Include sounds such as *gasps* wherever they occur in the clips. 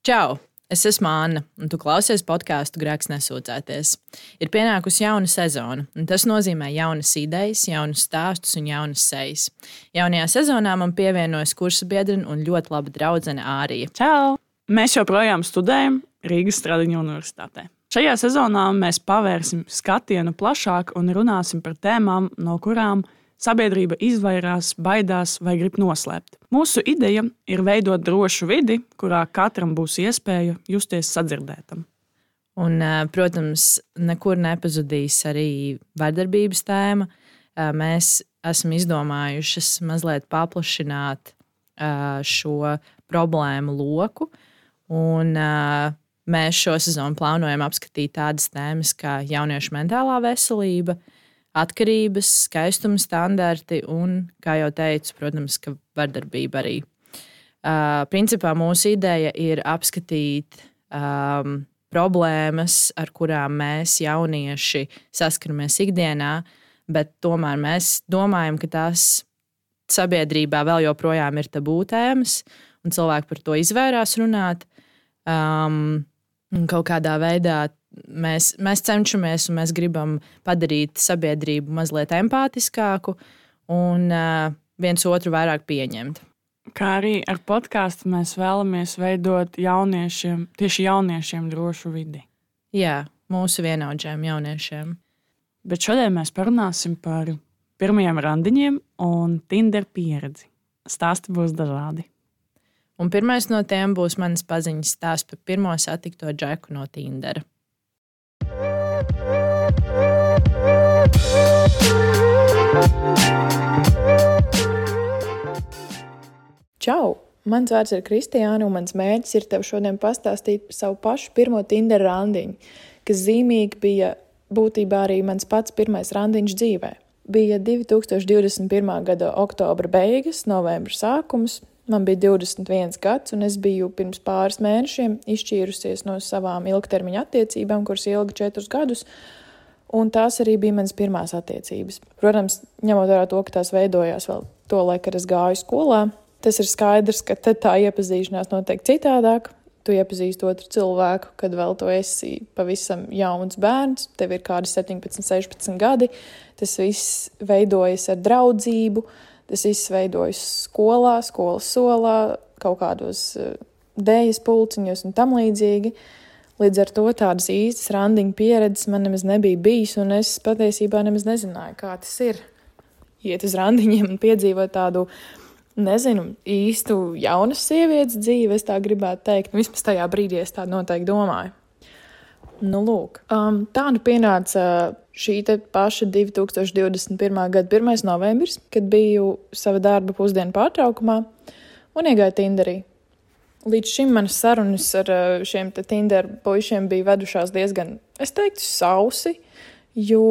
Čau! Es esmu Anna, un tu klausies podkāstu Grēks nesūdzēties. Ir pienākusi jauna sezona, un tas nozīmē jaunas idejas, jaunus stāstus un jaunas sejas. Jaunajā sezonā man pievienojas kursa biedrene un ļoti laba draudzene Ārija. Čau! Mēs joprojām studējam Rīgas Stradiņu universitātē. Šajā sezonā mēs pavērsim skatienu plašāk un runāsim par tēmām, no kurām sabiedrība izvairās, baidās vai grib noslēpt. Mūsu ideja ir veidot drošu vidi, kurā katram būs iespēja justies sadzirdētam. Un, protams, nekur nepazudīs arī vardarbības tēma. Mēs esam izdomājušas mazliet paplašināt šo problēmu loku. Un, mēs šo sezonu plānojam apskatīt tādas tēmas kā jauniešu mentālā veselība, uh, atkarības, skaistuma standarti un, kā jau teicu, protams, ka vardarbība arī. Uh, principā mūsu ideja ir apskatīt um, problēmas, ar kurām mēs, jaunieši, saskaramies ikdienā, bet tomēr mēs domājam, ka tās sabiedrībā vēl joprojām ir tabū tēmas, un cilvēki par to izvairās runāt. Um, kaut kādā veidā mēs, mēs cenšamies un mēs gribam padarīt sabiedrību mazliet empātiskāku un uh, viens otru vairāk pieņemt. Kā arī ar podkāstu mēs vēlamies veidot jauniešiem, tieši jauniešiem drošu vidi. Jā, mūsu vienaudžiem jauniešiem. Bet šodien mēs parunāsim par pirmajiem randiņiem un Tinder pieredzi. Stāsti būs dažādi. Un pirmais no tiem būs mans paziņas stāsts par pirmo satikto džeku no Tindera. Čau! Mans vārds ir Kristiāna, un mans mērķis ir tev šodien pastāstīt par savu pašu pirmo Tinder randiņu, kas zīmīgi bija būtībā arī mans pats pirmais randiņš dzīvē. Bija 2021. gada oktobra beigas, novembra sākums. Man bija 21 gads, un es biju pirms pāris mēnešiem izšķīrusies no savām ilgtermiņa attiecībām, kuras ilga četrus gadus, un tās arī bija manas pirmās attiecības. Protams, ņemot vērā to, ka tās veidojās vēl to laiku, kad es gāju skolā, tas ir skaidrs, ka tā iepazīšanās notiek citādāk. Tu iepazīsti otru cilvēku, kad vēl tu esi pavisam jauns bērns, tev ir kādi 17, 16 gadi. Tas viss veidojas ar draudzību, tas viss veidojas skolā, skolas solā, kaut kādos eh, dēļas pulciņos un tam līdzīgi. Līdz ar to tādas īstas randiņu pieredzes man nemaz nebija bijis, un es patiesībā nemaz nezināju, kā tas ir. Iet uz randiņiem un piedzīvot tādu, nezinu, īstu jaunas sievietes dzīvi, es tā gribētu teikt. Nu, vismaz tajā brīdī es tā noteikti domāju. Nu, lūk, um, tā nu pienāca šī paša 2021. gada 1. novembris, kad biju sava darba pusdienu pārtraukumā un iegāju Tinderī. Līdz šim manas sarunas ar eh, šiem Tinder puišiem bija vedušās diezgan, es teiktu, sausi, jo,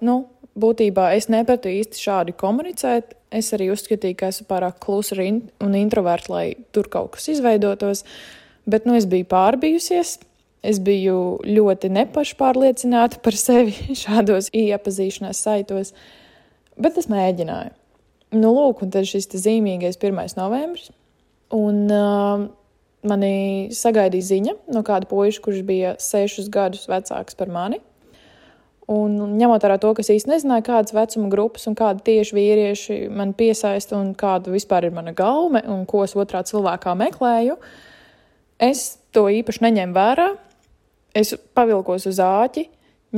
nu, būtībā es nepratu īsti šādi komunicēt. Es arī uzskatīju, ka esmu pārāk klusa un introverta, lai tur kaut kas izveidotos. Bet nu, es biju pārbijusies. Es biju ļoti nepašpārliecināta par sevi *laughs* šādos iepazīšanās saitos, bet es mēģināju. Nu, lūk, un tad šis zīmīgais 1. novembris. Un uh, mani sagaidīja ziņa no kāda puiša, kurš bija sešus gadus vecāks par mani. Un ņemot vērā to, ka es īsti nezināju, kādas vecuma grupas un kādi tieši vīrieši man piesaista un kāda vispār ir mana gaume un ko es otrā cilvēkā meklēju, es to īpaši neņēmu vērā. Es pavilkos uz āķi,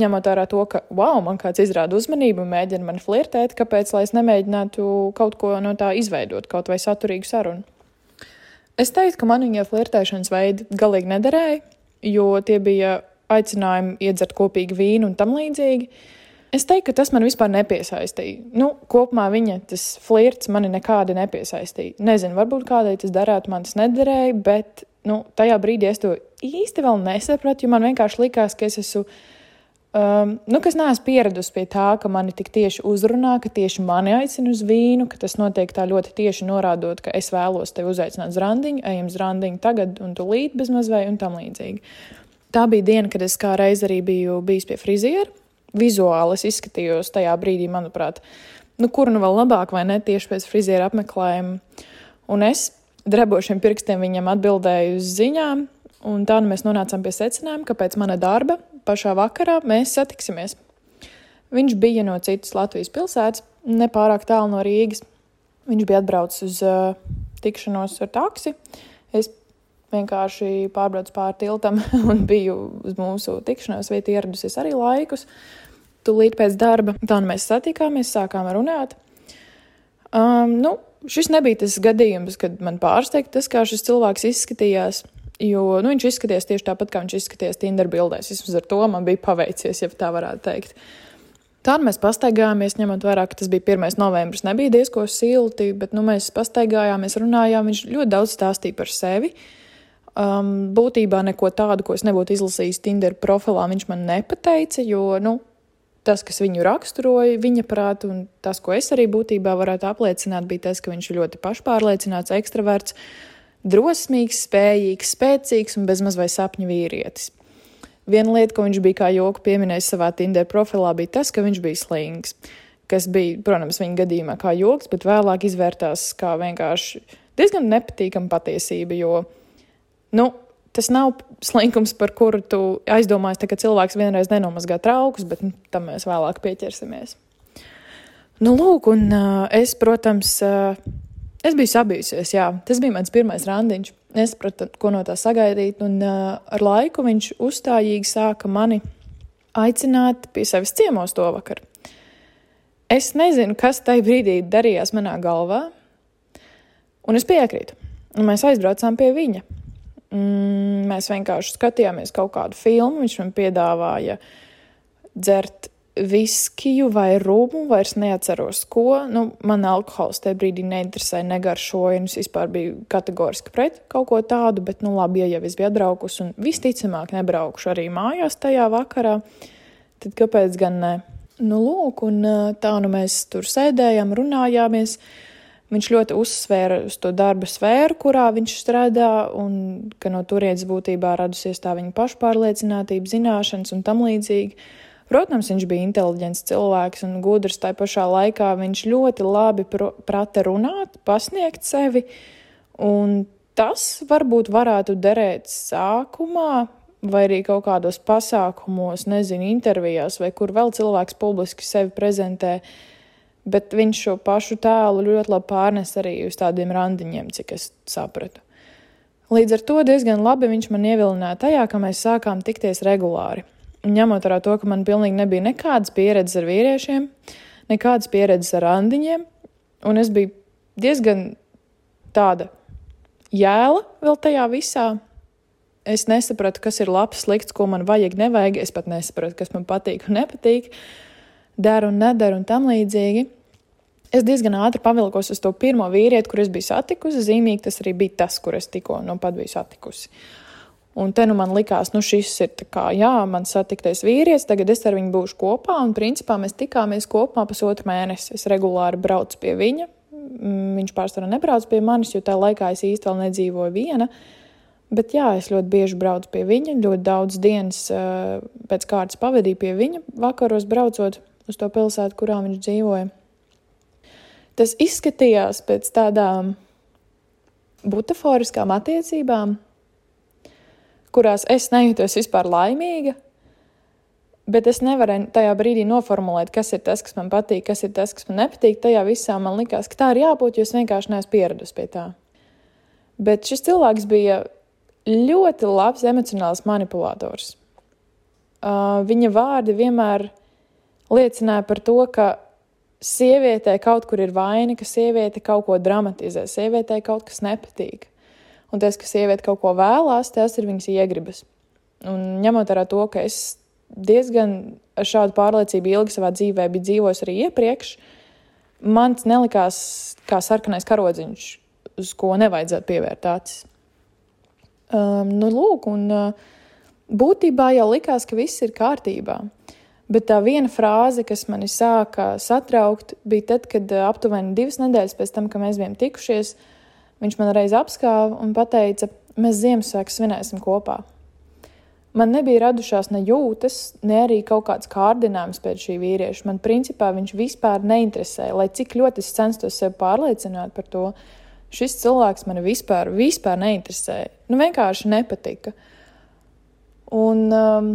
ņemot vērā to, ka, wow, man kāds izrāda uzmanību un mēģina man flirtēt, kāpēc lai es nemēģinātu kaut ko no tā izveidot, kaut vai saturīgu sarunu. Es teiktu, ka man viņa flirtēšanas veidi galīgi nederēja, jo tie bija aicinājumi iedzert kopīgi vīnu un tam līdzīgi. Es teiktu, ka tas man vispār nepiesaistīja. Nu, kopumā viņa tas flirts mani nekādi nepiesaistīja. Nezinu, varbūt kādai tas darētu, man tas nederēja, bet nu, tajā brīdī es to īsti vēl nesapratu, jo man vienkārši likās, ka es esmu Um, nu, kas neesmu pieradusi pie tā, ka mani tik tieši uzrunā, ka tieši mani aicina uz vīnu, ka tas notiek tā ļoti tieši norādot, ka es vēlos tevi uzaicināt uz randiņu, ejam uz randiņu tagad un tūlīt bez mazvai un tam līdzīgi. Tā bija diena, kad es kā reiz arī biju bijis pie friziera. Vizuāli es izskatījos tajā brīdī, manuprāt, nu, kur nu vēl labāk vai ne tieši pēc friziera apmeklējuma. Un es drebošiem pirkstiem viņam atbildēju uz ziņām, Un tā nu mēs nonācām pie secinājuma, ka pēc mana darba pašā vakarā mēs satiksimies. Viņš bija no citas Latvijas pilsētas, nepārāk tālu no Rīgas. Viņš bija atbraucis uz uh, tikšanos ar taksi. Es vienkārši pārbraucu pāri tiltam *laughs* un biju uz mūsu tikšanās vietu ieradusies arī laikus. Tūlīt pēc darba tā nu mēs satikāmies, sākām runāt. Um, nu, šis nebija tas gadījums, kad man pārsteigts tas, kā šis cilvēks izskatījās. Jo nu, viņš izskatījās tieši tāpat, kā viņš izskatījās Tinder bildēs. Vismaz ar to man bija paveicies, ja tā varētu teikt. Tad mēs pastaigājāmies, ņemot vērā, ka tas bija 1. novembris. Nebija diezko silti, bet nu, mēs pastaigājāmies, runājām. Viņš ļoti daudz stāstīja par sevi. Um, būtībā neko tādu, ko es nebūtu izlasījis Tinder profilā, viņš man nepateica. Jo nu, tas, kas viņu raksturoja, viņa prātu, un tas, ko es arī būtībā varētu apliecināt, bija tas, ka viņš ir ļoti pašpārliecināts, ekstraverts, drosmīgs, spējīgs, spēcīgs un bezmaz vai sapņu vīrietis. Viena lieta, ko viņš bija kā joku pieminējis savā Tinder profilā, bija tas, ka viņš bija slings. Kas bija, protams, viņa gadījumā kā joks, bet vēlāk izvērtās kā vienkārši diezgan nepatīkama patiesība. Jo, nu, tas nav slinkums, par kuru tu aizdomājies, ka cilvēks vienreiz nenomazgā traukus, bet nu, tam mēs vēlāk pieķersimies. Nu, lūk, un uh, es, protams, uh, es biju sabijusies, jā, tas bija mans pirmais randiņš. Es sapratu, ko no tā sagaidīt, un uh, ar laiku viņš uzstājīgi sāka mani aicināt pie sevis ciemos to vakar. Es nezinu, kas tajā brīdī darījās manā galvā, un es piekrītu. Un mēs aizbraucām pie viņa. Mm, mēs vienkārši skatījāmies kaut kādu filmu. Viņš man piedāvāja dzert viskiju vai rūmu, vairs neatceros, ko. Nu, man alkohols tajā brīdī neinteresēja, negaršoja, es vispār biju kategoriski pret kaut ko tādu, bet, nu, labi, ja jau es biju atbraukusi un visticamāk nebraukšu arī mājās tajā vakarā, tad kāpēc gan ne? Nu, lūk, un tā nu mēs tur sēdējām, runājāmies. Viņš ļoti uzsvēra uz to darba sfēru, kurā viņš strādā, un ka no turienes būtībā radusies tā viņa pašpārliecinātība, zināšanas un tam līdzīgi. Protams, viņš bija inteliģents cilvēks un gudrs. Tā pašā laikā viņš ļoti labi prata runāt, pasniegt sevi. Tas varbūt varētu derēt sākumā, vai arī kaut kādos pasākumos, nezinu, intervijās, vai kur vēl cilvēks publiski sevi prezentē. Bet viņš šo pašu tēlu ļoti labi pārnes arī uz tādiem randiņiem, cik es sapratu. Līdz ar to diezgan labi viņš man ievilināja tajā, ka mēs sākām tikties regulāri. Ņemot vērā to, ka man pilnīgi nebija nekādas pieredzes ar vīriešiem, nekādas pieredzes ar randiņiem, un es biju diezgan tāda jēla vēl tajā visā. Es nesapratu, kas ir labs, slikts, ko man vajag, nevajag. Es pat nesapratu, kas man patīk un nepatīk. Uh, daru un nedaru un tam līdzīgi. Es diezgan ātri pavilkos uz to pirmo vīrieti, kur es biju satikusi. Zīmīgi tas arī bija tas, kur es tikko nu pat biju satikusi. Un te nu man likās, nu šis ir tā kā, jā, man satiktais vīrietis, tagad es ar viņu būšu kopā, un principā mēs tikāmies kopā pusotru mēnesi. Es regulāri braucu pie viņa, mm, viņš pārsvarā nebrauc pie manis, jo tajā laikā es īsti vēl nedzīvoju viena. Bet jā, es ļoti bieži braucu pie viņa, ļoti daudz dienas uh, pēc kārtas pavadīju pie viņa, vakaros braucot uz to pilsētu, kurā viņš dzīvoja. Tas izskatījās pēc tādām butaforiskām attiecībām, kurās es nejūtos vispār laimīga, bet es nevarēju tajā brīdī noformulēt, kas ir tas, kas man patīk, kas ir tas, kas man nepatīk. Tajā visā man likās, ka tā ir jābūt, jo es vienkārši neesmu pieradusi pie tā. Bet šis cilvēks bija ļoti labs emocionāls manipulators. Uh, viņa vārdi vienmēr liecināja par to, ka sievietē kaut kur ir vaina, ka sieviete kaut ko dramatizē, sievietē kaut kas nepatīk. Un tas, ka sieviete kaut ko vēlās, tas ir viņas iegribas. Un ņemot vērā to, ka es diezgan ar šādu pārliecību ilgi savā dzīvē biju dzīvojis arī iepriekš, man tas nelikās kā sarkanais karodziņš, uz ko nevajadzētu pievērt acis. Um, nu, lūk, un uh, būtībā jau likās, ka viss ir kārtībā. Bet tā viena frāze, kas mani sāka satraukt, bija tad, kad eh, aptuveni divas nedēļas pēc tam, kad mēs bijām tikušies, viņš man reiz apskāva un teica, mēs Ziemassvētku svinēsim kopā. Man nebija radušās ne jūtas, ne arī kaut kāds kārdinājums pēc šī vīrieša. Man principā viņš vispār neinteresēja, lai cik ļoti es censtos sev pārliecināt par to. Šis cilvēks man vispār, vispār neinteresēja. Nu, vienkārši nepatika. Un um,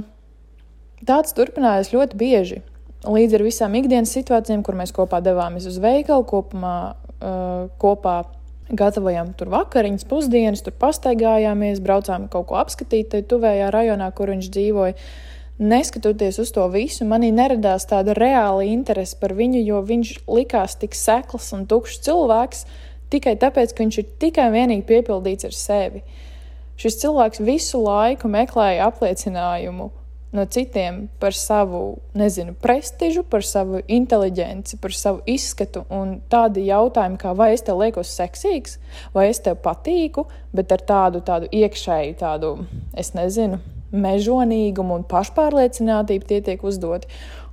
tāds turpinājās ļoti bieži. Līdz ar visām ikdienas situācijām, kur mēs kopā devāmies uz veikalu, kopumā, uh, kopā gatavojām tur vakariņas, pusdienas, tur pastaigājāmies, braucām kaut ko apskatīt, tuvējā rajonā, kur viņš dzīvoja. Neskatoties uz to visu, manī neradās tāda reāla interese par viņu, jo viņš likās tik sekls un tukšs cilvēks tikai tāpēc, ka viņš ir tikai un vienīgi piepildīts ar sevi. Šis cilvēks visu laiku meklēja apliecinājumu no citiem par savu, nezinu, prestižu, par savu inteligenci, par savu izskatu. Un tādi jautājumi, kā vai es tev liekos seksīgs, vai es tev patīku, bet ar tādu, tādu iekšēju, tādu, es nezinu, mežonīgumu un pašpārliecinātību tie tiek uzdoti.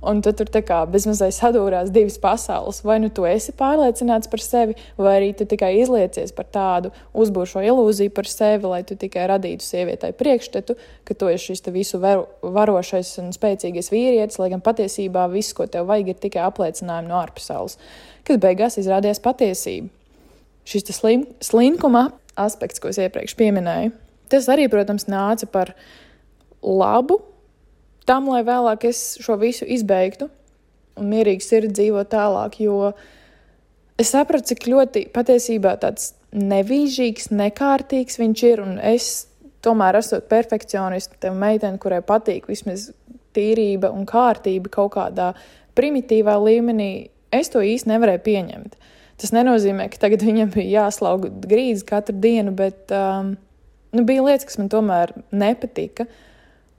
Un tad tur kā bezmazliet sadūrās divas pasaules. Vai nu tu esi pārliecināts par sevi, vai arī tu tikai izliecies par tādu uzbūvēto ilūziju par sevi, lai tu tikai radītu sievietei priekšstatu, ka tu esi šis visu varošais un spēcīgais vīrietis, lai gan patiesībā viss, ko tev vajag, ir tikai apliecinājumi no ārpasaules, kas beigās izrādījās patiesība. Šis slim, slinkuma aspekts, ko es iepriekš pieminēju, tas arī, protams, nāca par labu tam, lai vēlāk es šo visu izbeigtu un mierīgi sirdi dzīvo tālāk. Jo es sapratu, cik ļoti patiesībā tāds nevīžīgs, nekārtīgs viņš ir. Un es tomēr esmu perfekcionists, meitene, kurai patīk vismaz tīrība un kārtība kaut kādā primitīvā līmenī, es to īsti nevarēju pieņemt. Tas nenozīmē, ka tagad viņam bija jāslauga grīdas katru dienu, bet um, nu, bija lietas, kas man tomēr nepatika. Uh,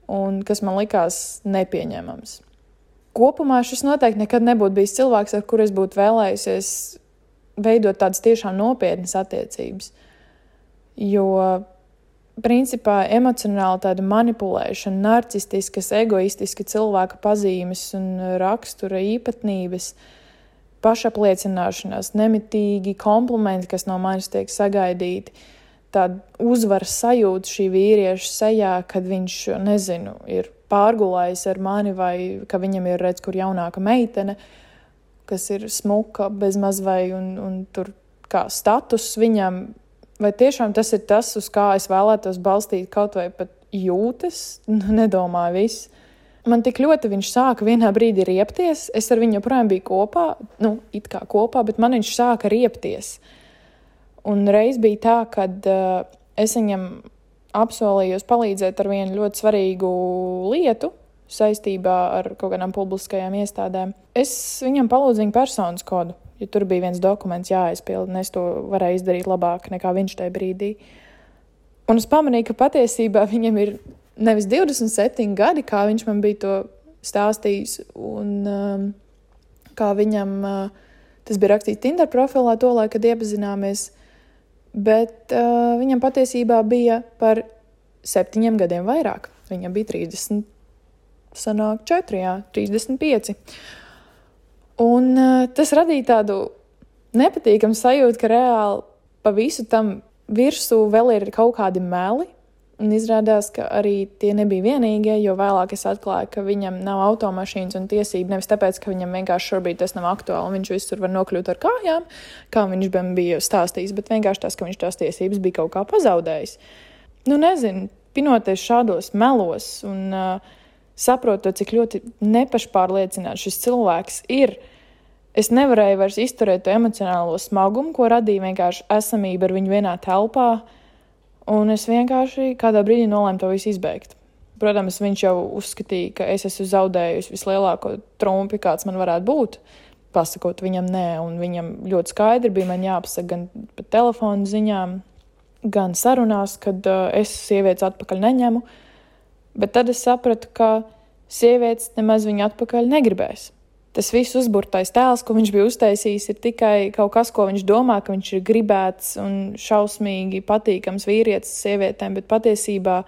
un kas man likās nepieņemams. Kopumā šis noteikti nekad nebūtu bijis cilvēks, ar kuru es būtu vēlējusies veidot tādas tiešām nopietnas attiecības. Jo, principā, emocionāli tāda manipulēšana, narcistiskas, egoistiska cilvēka pazīmes un rakstura īpatnības, pašapliecināšanās, nemitīgi komplimenti, kas no manis tiek sagaidīti tāda uzvaras sajūta šī vīrieša sejā, kad viņš, nezinu, ir pārgulājis ar mani, vai ka viņam ir redz, kur jaunāka meitene, kas ir smuka, bezmaz vai un, un tur kā status viņam. Vai tiešām tas ir tas, uz kā es vēlētos balstīt kaut vai pat jūtas, nu, nedomāju viss. Man tik ļoti viņš sāka vienā brīdī riepties. Es ar viņu joprojām biju kopā, nu, it kā kopā, bet man viņš sāka riepties. Uh, Un reiz bija tā, ka uh, es viņam apsolījos palīdzēt ar vienu ļoti svarīgu lietu saistībā ar kaut kādām publiskajām iestādēm. Es viņam palūdzu viņa personas kodu, jo tur bija viens dokuments jāaizpild, un es to varēju izdarīt labāk nekā viņš tajā brīdī. Un es pamanīju, ka patiesībā viņam ir nevis 27 gadi, kā viņš man bija to stāstījis, un um, kā viņam uh, tas bija rakstīts Tinder profilā, to laiku, kad iepazināmies bet uh, viņam patiesībā bija par septiņiem gadiem vairāk. Viņam bija 30, sanāk, 4, jā, 35. Un uh, tas radīja tādu nepatīkamu sajūtu, ka reāli pa visu tam virsū vēl ir kaut kādi meli, Un izrādās, ka arī tie nebija vienīgie, jo vēlāk es atklāju, ka viņam nav automašīnas un tiesību nevis tāpēc, ka viņam vienkārši šobrīd tas nav aktuāli. Viņš visur var nokļūt ar kājām, kā viņš bija stāstījis, bet vienkārši tas, ka viņš tās tiesības bija kaut kā pazaudējis. Nu, nezinu, pinoties šādos melos un uh, saprotot, cik ļoti nepašpārliecināts šis cilvēks ir. Es nevarēju vairs izturēt to emocionālo smagumu, ko radīja vienkārši esamība ar viņu vienā telpā. Uh, Un es vienkārši kādā brīdī nolēmu to visu izbeigt. Protams, viņš jau uzskatīja, ka es esmu zaudējusi vislielāko trumpi, kāds man varētu būt. Pasakot viņam, nē, un viņam ļoti skaidri bija jāpasaka gan pa telefonu ziņām, gan sarunās, kad uh, es sievietes atpakaļ neņemu. Bet tad es sapratu, ka sievietes nemaz viņu atpakaļ negribēs tas viss uzburtais tēls, ko viņš bija uztaisījis, ir tikai kaut kas, ko viņš domā, ka viņš ir gribēts un šausmīgi patīkams vīrietis sievietēm, bet patiesībā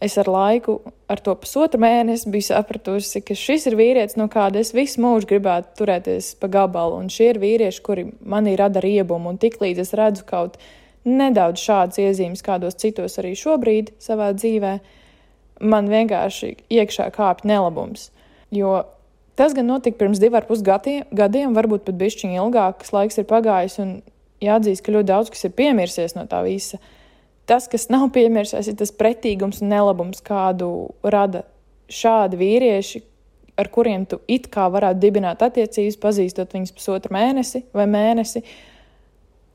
es ar laiku, ar to pusotru mēnesi, biju sapratusi, ka šis ir vīrietis, no kāda es visu mūžu gribētu turēties pa gabalu, un šie ir vīrieši, kuri manī rada riebumu, un tiklīdz es redzu kaut nedaudz šādas iezīmes, kādos citos arī šobrīd savā dzīvē, man vienkārši iekšā kāpj nelabums. Jo Tas gan notika pirms diviem ar pus gadiem, varbūt pat bišķiņa ilgāks laiks ir pagājis, un jāatzīst, ka ļoti daudz kas ir piemirsies no tā visa. Tas, kas nav *laughs* piemirsies, ir tas pretīgums un nelabums, kādu rada šādi vīrieši, ar kuriem tu it kā varētu dibināt attiecības, pazīstot viņus pusotru mēnesi vai mēnesi.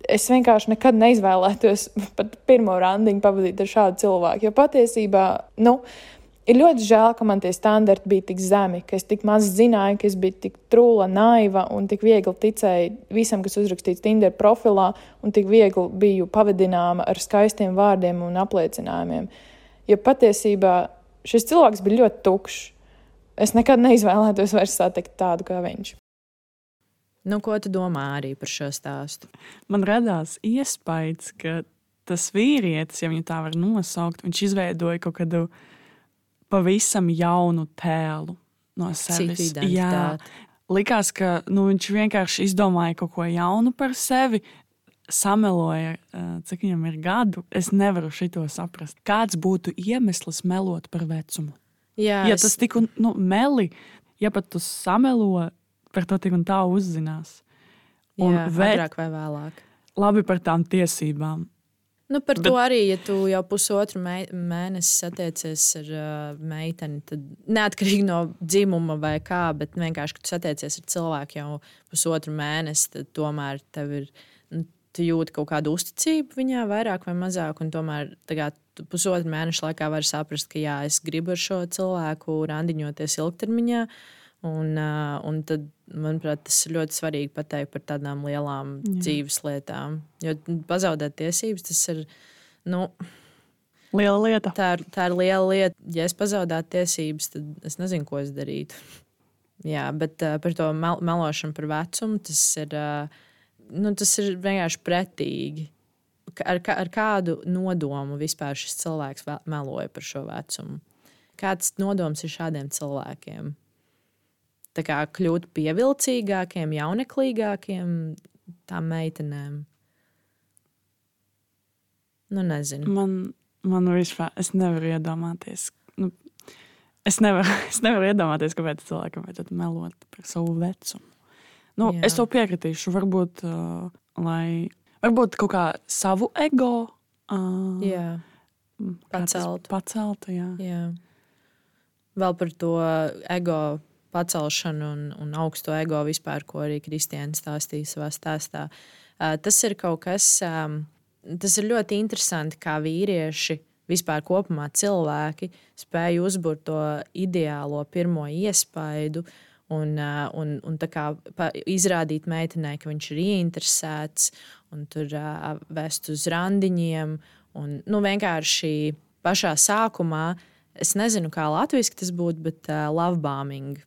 Es vienkārši nekad neizvēlētos *laughs* pat pirmo randiņu pavadīt ar šādu cilvēku. Jo patiesībā, nu, ir ļoti žēl, ka man tie standarti bija tik zemi, ka es tik maz zināju, ka es biju tik trūla, naiva un tik viegli ticēju visam, kas uzrakstīts Tinder profilā, un tik viegli biju pavadināma ar skaistiem vārdiem un apliecinājumiem. Jo patiesībā šis cilvēks bija ļoti tukšs es nekad neizvēlētos vairs satikt tādu kā viņš. Nu, ko tu domā arī par šo stāstu? Man radās iespējas, ka tas vīrietis, ja viņu tā var nosaukt, viņš izveidoja kaut kādu pavisam jaunu tēlu no sevis. Jā, likās, ka nu, viņš vienkārši izdomāja kaut ko jaunu par sevi. Sameloja, cik viņam ir gadu. Es nevaru šo saprast. Kāds būtu iemesls melot par vecumu? Jā, ja es... tas tik un nu, meli, ja pat tu samelo, par to tik un tā uzzinās. Un Jā, vēl, agrāk vai vēlāk. Labi par tām tiesībām. Nu, par Bet... to arī, ja tu jau pusotru mēnesi satiecies ar uh, meiteni, tad neatkarīgi no dzimuma vai kā, bet vienkārši, kad tu satiecies ar cilvēku jau pusotru mēnesi, tad tomēr tev ir. Nu, tu jūti kaut kādu uzticību viņā, vairāk vai mazāk, un tomēr tagad, pusotru mēnešu laikā var saprast, ka jā, es gribu ar šo cilvēku randiņoties ilgtermiņā. Un, uh, un tad, manuprāt, tas ir ļoti svarīgi pateikt par tādām lielām jā. dzīves lietām. Jo pazaudēt tiesības, tas ir. Nu, Liela lieta. Tā ir, tā ir liela lieta. Ja es pazaudētu tiesības, tad es nezinu, ko es darītu. Jā, bet uh, par to mel melošanu par vecumu tas ir, uh, nu, tas ir vienkārši pretīgi ar, ar kādu nodomu vispār šis cilvēks meloja par šo vecumu? Kāds nodoms ir šādiem cilvēkiem? Tā kā kļūt pievilcīgākiem, jauneklīgākiem tām meitenēm. Nu, nezinu. Man, man vispār, es nevaru iedomāties. Nu, es, nevaru, *laughs* es nevaru iedomāties, kāpēc cilvēkam vajadzētu melot par savu vecumu. Nu, Jā. es to piekritīšu. Varbūt, uh, lai Varbūt kaut kā savu ego. Uh, jā, pacelt. Pacelt, jā. jā. Vēl par to ego pacelšanu un, un augsto ego vispār, ko arī Kristiāna stāstīja savā stāstā. Uh, tas ir kaut kas, um, tas ir ļoti interesanti, kā vīrieši vispār kopumā cilvēki spēja uzbūvēt to ideālo pirmo iespaidu. Un, un, un kā, izrādīt meitenei, ka viņš ir ieinteresēts, un tur uh, vest uz randiņiem. Un, nu, vienkārši pašā sākumā, es nezinu, kā latviešu tas būtu, bet uh, love bombing.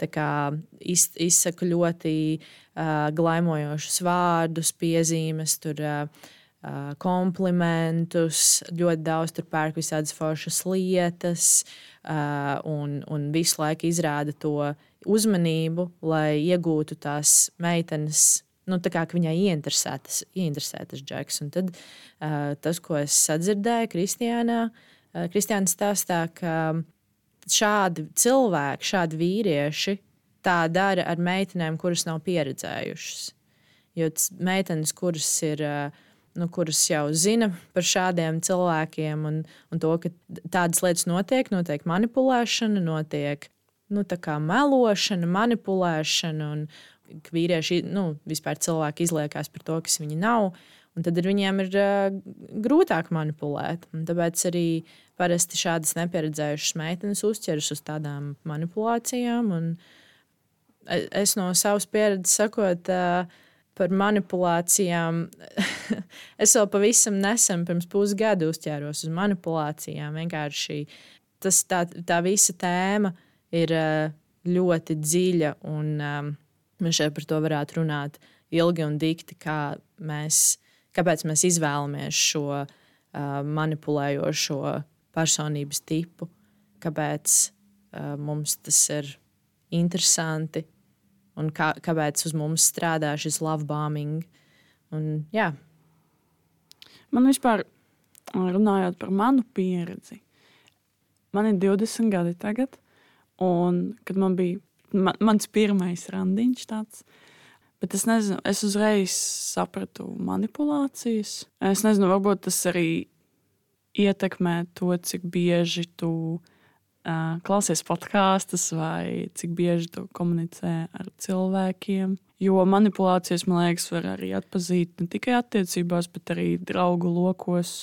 Tā iz, izsaka ļoti uh, glaimojošus vārdus, piezīmes, tur, uh, uh, komplimentus, ļoti daudz tur pērk visādas foršas lietas, uh, un, un visu laiku izrāda to uzmanību, lai iegūtu tās meitenes nu, kā, viņai ieinteresētas, ieinteresētas džeks. Un tad uh, tas, ko es sadzirdēju Kristiānā, uh, Kristiāna stāstā, ka šādi cilvēki, šādi vīrieši tā dara ar meitenēm, kuras nav pieredzējušas. Jo meitenes, kuras ir. Uh, nu, kuras jau zina par šādiem cilvēkiem, un, un to, ka tādas lietas notiek, notiek manipulēšana, notiek nu, melošana, manipulēšana, un, vīrieši, nu, vispār cilvēki izliekās par to, kas viņi nav. Un tad ar viņiem ir uh, grūtāk manipulēt. Un tāpēc arī parasti šādas nepieredzējušas meitenes uzķeras uz tādām manipulācijām. Un es no savas pieredzes sakot, uh, par manipulācijām. *laughs* es vēl pavisam nesen, pirms pusgada, uzķēros uz manipulācijām. Vienkārši tas, tā, tā visa tēma ir ļoti dziļa un um, Mēs šeit par to varētu runāt ilgi un dikti, kā mēs, kāpēc mēs izvēlamies šo uh, manipulējošo personības tipu, kāpēc uh, mums tas ir interesanti un kā, kāpēc uz mums strādā šis love bombing. Un, jā. Man vispār, runājot par manu pieredzi, man ir 20 gadi tagad, un kad man bija man, mans pirmais randiņš tāds. Bet es nezinu, es uzreiz sapratu manipulācijas. Es nezinu, varbūt tas arī ietekmē to, cik bieži tu uh, klausies podkāstus vai cik bieži tu komunicē ar cilvēkiem. Jo manipulācijas, man liekas, var arī atpazīt ne tikai attiecībās, bet arī draugu lokos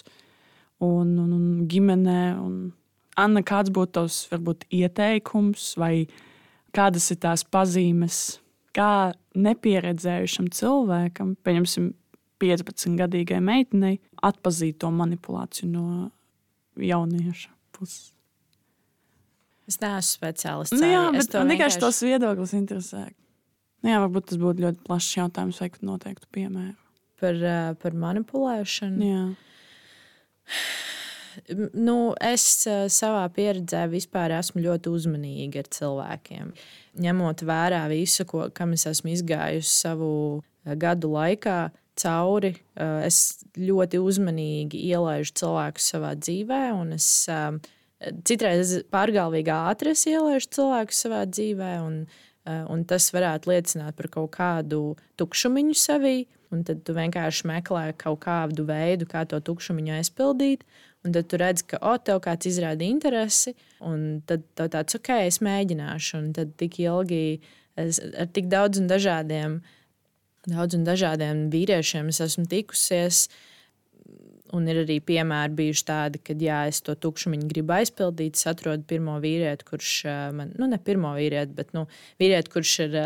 un, un, un ģimenē. Un Anna, kāds būtu tavs varbūt, ieteikums vai kādas ir tās pazīmes, kā nepieredzējušam cilvēkam, pieņemsim, 15-gadīgai meitenei, atpazīt to manipulāciju no jaunieša puses. Es neesmu speciālists. Nu, jā, bet man vienkārši- šis viedoklis interesē. Nu, jā, varbūt tas būtu ļoti plašs jautājums, vai noteiktu piemēru. par, ā, par manipulēšanu. Jā. Nu, es savā pieredzē vispār esmu ļoti uzmanīga ar cilvēkiem. Ņemot vērā visu, ko, kam es esmu izgājusi savu gadu laikā, cauri, es ļoti uzmanīgi ielaidu cilvēkus savā dzīvē. un Es, citreiz pārgalvīgi ātri ielaidu cilvēku savā dzīvē, un, un tas varētu liecināt par kaut kādu tukšumiņu sevī. Un tad tu vienkārši meklē kaut kādu veidu, kā to tukšumiņu aizpildīt. Un tad tu redz, ka, o, tev kāds izrāda interesi, un tad tev tāds, ok, es mēģināšu. Un tad tik ilgi, es, ar tik daudz un dažādiem, daudz un dažādiem vīriešiem es esmu tikusies. Un ir arī piemēri bijuši tādi, kad jā, es to tukšumu gribu aizpildīt. Es atrodu pirmo vīrieti, kurš man, nu, ne pirmo vīrieti, bet nu, vīrieti, kurš ir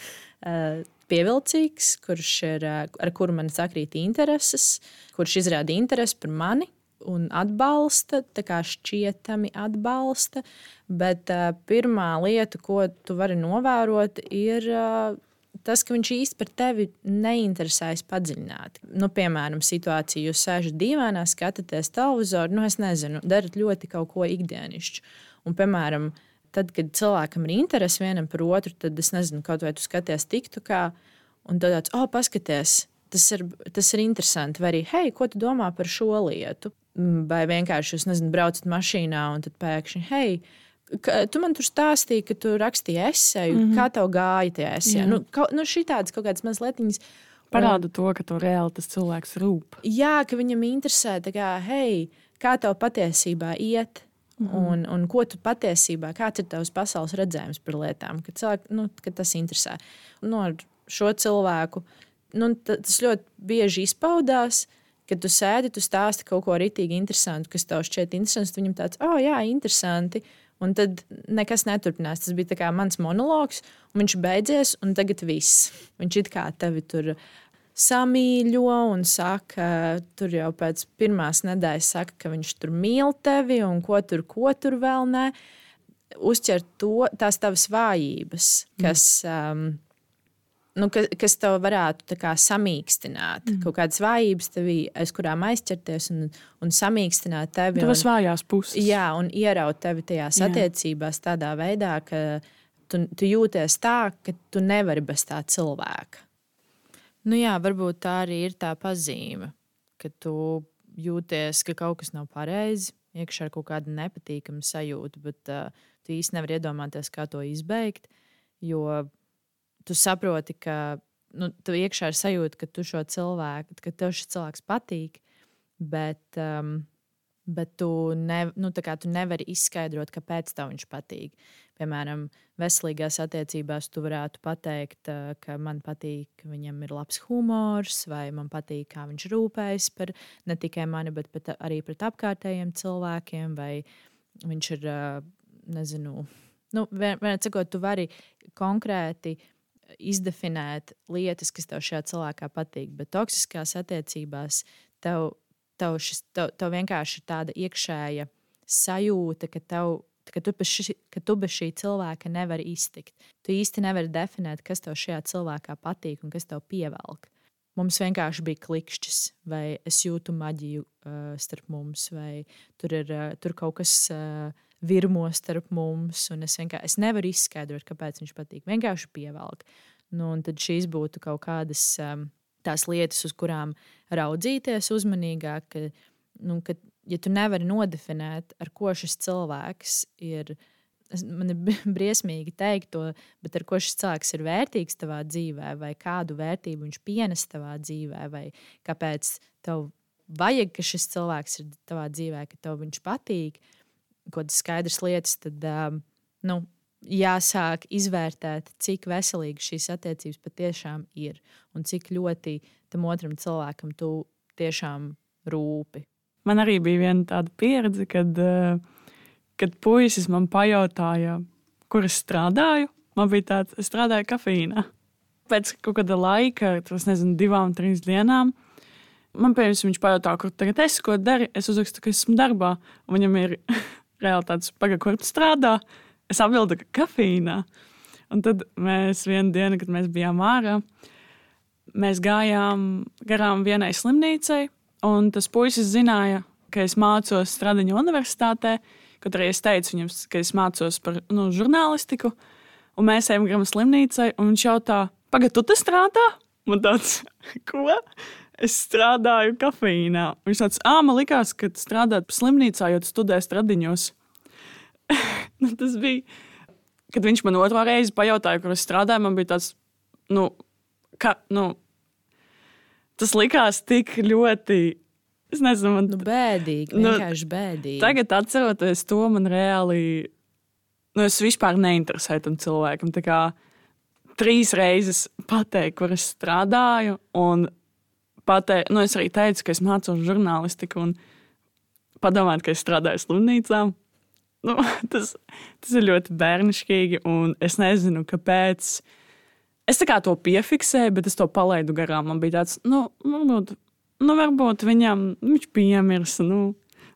*laughs* pievilcīgs, kurš ir, ar kuru man sakrīt intereses, kurš izrāda interesi par mani un atbalsta, tā kā šķietami atbalsta. Bet uh, pirmā lieta, ko tu vari novērot, ir uh, tas, ka viņš īsti par tevi neinteresējas padziļināti. Nu, piemēram, situācija, jūs sēžat dīvainā, skatāties televizoru, nu, es nezinu, darat ļoti kaut ko ikdienišķu. Un, piemēram, tad, kad cilvēkam ir interese vienam par otru, tad es nezinu, kaut vai tu skaties tiktu kā, un tad tāds, oh, paskaties! Tas ir, tas ir interesanti. Vai arī, hei, ko tu domā par šo lietu? Mm, Vai vienkārši jūs nezinu, braucat mašīnā un tad pēkšņi, hei, ka, tu man tur stāstīji, ka tu rakstīji esēju, mm -hmm. kā tev gāja tajā esējā. Nu, kaut, nu, šī tādas kaut kādas mazliet. Parāda to, ka to reāli tas cilvēks rūp. Jā, ka viņam interesē, kā, hei, kā tev patiesībā iet. Mm -hmm. un, un ko tu patiesībā, kāds ir tavs pasaules redzējums par lietām, ka, cilvēki, nu, ka tas interesē. Un, nu, ar šo cilvēku nu, ta- tas ļoti bieži izpaudās, kad tu sēdi, tu stāsti kaut ko rītīgi interesantu, kas tev šķiet interesants. Viņam tāds, oh, jā, interesanti. Un tad nekas neturpinās. Tas bija mans monologs, un viņš beidzies, un tagad viss. Viņš it kā tevi tur samīļo un saka, tur jau pēc pirmās nedēļas saka, ka viņš tur mīl tevi un ko tur, ko tur vēl ne. Uzķert to, tās tavas vājības, kas. Um, nu, kas, kas tev varētu kā, samīkstināt. Mm. Kaut kādas vājības tevī, aiz kurām aizķerties un, un samīkstināt tevi. Tavas vājās puses. jā, un ieraut tevi tajās Jā. attiecībās tādā veidā, ka tu, tu jūties tā, ka tu nevari bez tā cilvēka. Nu, jā, varbūt tā arī ir tā pazīme, ka tu jūties, ka kaut kas nav pareizi, iekšā ir kaut kāda nepatīkama sajūta, bet uh, tu īsti nevari iedomāties, kā to izbeigt. Jo tu saproti, ka nu, tu iekšā ir sajūta, ka tu šo cilvēku, ka tev šis cilvēks patīk, bet, um, bet tu, ne, nu, tu nevari izskaidrot, kāpēc tev viņš patīk. Piemēram, veselīgās attiecībās tu varētu pateikt, uh, ka man patīk, ka viņam ir labs humors, vai man patīk, kā viņš rūpējas par ne tikai mani, bet pat arī pret apkārtējiem cilvēkiem, vai viņš ir, uh, nezinu, nu, vien- vienmēr sakot, tu vari konkrēti izdefinēt lietas, kas tev šajā cilvēkā patīk. Bet toksiskās attiecībās tev, tev, šis, tev, tev vienkārši ir tāda iekšēja sajūta, ka, tev, ka, tu ši, ka tu bez šī cilvēka nevari iztikt. Tu īsti nevari definēt, kas tev šajā cilvēkā patīk un kas tev pievelk. Mums vienkārši bija klikšķis, vai es jūtu maģiju uh, starp mums, vai tur ir uh, tur kaut kas uh, virmo starp mums. Es vienkārši es nevaru izskaidrot, kāpēc viņš patīk. Vienkārši pievelk. Nu, tad šīs būtu kaut kādas um, tās lietas, uz kurām raudzīties uzmanīgāk. Ka, nu, ka, ja tu nevari nodefinēt, ar ko šis cilvēks ir man ir briesmīgi teikt to, bet ar ko šis cilvēks ir vērtīgs tavā dzīvē, vai kādu vērtību viņš pienes tavā dzīvē, vai kāpēc tev vajag, ka šis cilvēks ir tavā dzīvē, ka tev viņš patīk, kaut kādas skaidras lietas, tad um, nu, jāsāk izvērtēt, cik veselīgi šīs attiecības patiešām ir un cik ļoti tam otram cilvēkam tu tiešām rūpi. Man arī bija viena tāda pieredze, kad, eh, kad puisis man pajautāja, kur es strādāju. Man bija tāds, es strādāju kafejnā. Pēc kaut kāda laika, tas nezinu, divām, trīs dienām. Man pieņems, viņš pajautā, kur tagad es ko dari. Es uzrakstu, ka esmu darbā. Un viņam ir reāli tāds, pagaidi, kur strādā. Es atbildu, ka kafejnā. Un tad mēs vienu dienu, kad mēs bijām ārā, mēs gājām garām vienai slimnīcai. Un tas puisis zināja, ka es mācos Stradiņu universitātē, kaut arī es teicu viņam, ka es mācos par nu, žurnālistiku. Un mēs ejam garām slimnīcai, un viņš jautā, pagaidi, tu te strādā? Man tāds, *laughs* ko? Es strādāju kafejnā. Viņš tāds, man likās, ka strādājot slimnīcā, jo tu studē stradiņos. *laughs* nu, tas bija. Kad viņš man otru reizi pajautāja, kur es strādāju, man bija tāds, nu, ka, nu, tas likās tik ļoti. Es nezinu, man nu, bēdīgi. Nu, vienkārši bēdīgi. Tagad, atceroties to, man reāli. Nu, es vispār neinteresēju tam cilvēkam. Tā kā trīs reizes pateikt, kur es strādāju, un pateikt, nu, es arī teicu, ka es mācos žurnālistiku, un padomāt, ka es strādāju slimnīcā. Nu, *laughs* tas, tas ir ļoti bērnišķīgi, un es nezinu, kāpēc. Es tā kā to piefiksēju, bet es to palaidu garām. Man bija tāds, nu, varbūt, nu, varbūt viņam viņš piemirsa. Nu,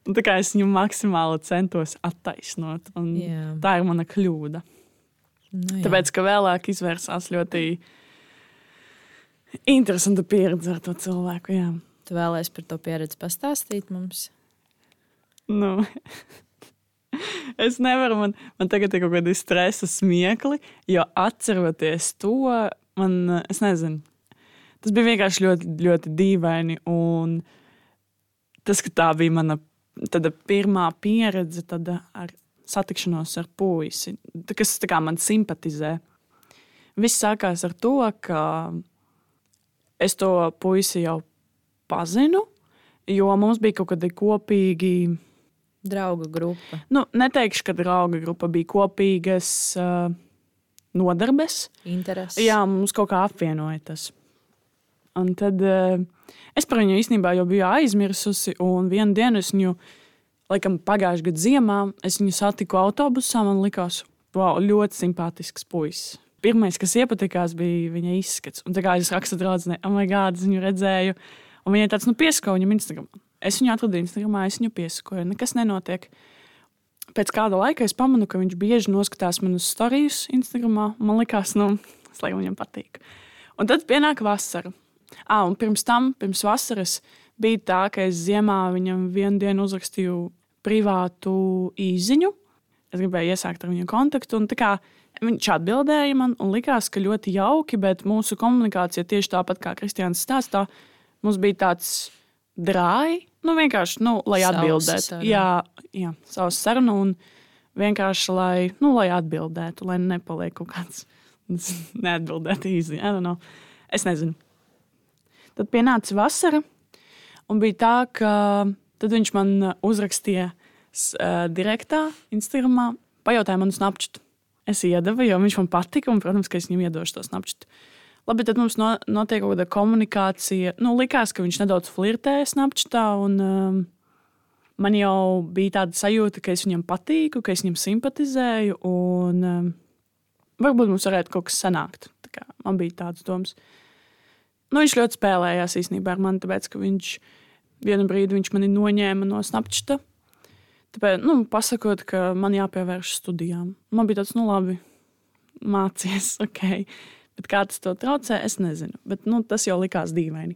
un tā kā es viņu maksimāli centos attaisnot, tā ir mana kļūda. Nu, jā. Tāpēc, ka vēlāk izvērsās ļoti interesanta pieredze ar to cilvēku. Jā. Tu vēlēsies par to pieredzi pastāstīt mums? Nu, es nevaru, man, man tagad ir kaut kādi stresa smiekli, jo atceroties to, man, es nezinu, tas bija vienkārši ļoti, ļoti dīvaini. Un tas, ka tā bija mana pirmā pieredze ar satikšanos ar puisi, kas man simpatizē. Viss sākās ar to, ka es to puisi jau pazinu, jo mums bija kaut kādi kopīgi Draugu grupa. Nu, neteikšu, ka drauga grupa bija kopīgas uh, nodarbes. Intereses. Jā, mums kaut kā apvienoja tas. Un tad uh, es par viņu īstenībā jau biju aizmirsusi. Un vienā dienā es viņu, laikam, pagājušā gada ziemā, es viņu satiku autobusā. Man liekas, wow, ļoti simpātisks puisis. Pirmais, kas iepatikās, bija viņa izskats. Un tā kā es rakstu draudzenei, oh, my God, es viņu redzēju. Un viņai tāds, nu, pieskaņo viņam Instagram. Es viņu atradu Instagramā, es viņu piesakoju, nekas nenotiek. Pēc kāda laika es pamanu, ka viņš bieži noskatās manus stāstus Instagramā. Man liekas, nu, tas laikam viņam patīk. Un tad pienāk vasara. Ah, un pirms tam, pirms vasaras, bija tā, ka es ziemā viņam vienu dienu uzrakstīju privātu īziņu. Es gribēju iesākt ar viņu kontaktu. kā Viņš atbildēja man, un likās, ka ļoti jauki, bet mūsu komunikācija tieši tāpat kā Kristiāns stāstā, mums bija tāds drāji, nu vienkārši, nu, lai atbildētu. Jā, jā savs sarunu, un vienkārši, lai, nu, lai atbildētu, lai nepaliek kaut kāds *laughs* neatbildēt īsi. Es nezinu. Tad pienāca vasara, un bija tā, ka tad viņš man uzrakstīja eh, direktā, Instagramā, pajautāja manu snapčatu. Es iedevu, jo viņš man patika, un, protams, ka es viņam iedošu to snapčatu. Labi, tad mums no, notiek kaut kāda komunikācija. Nu, likās, ka viņš nedaudz flirtēja snapčatā, un um, man jau bija tāda sajūta, ka es viņam patīku, ka es viņam simpatizēju, un um, varbūt mums varētu kaut kas sanākt. Kā Man bija tāds domas. Nu, viņš ļoti spēlējās īstenībā ar mani, tāpēc, ka viņš vienu brīdi viņš mani noņēma no snapčata. Tāpēc, nu, pasakot, ka man jāpievērš studijām. Man bija tāds, nu, labi, mācies, *laughs* ok. Bet kā tas to traucē, es nezinu. Bet, nu, tas jau likās dīvaini.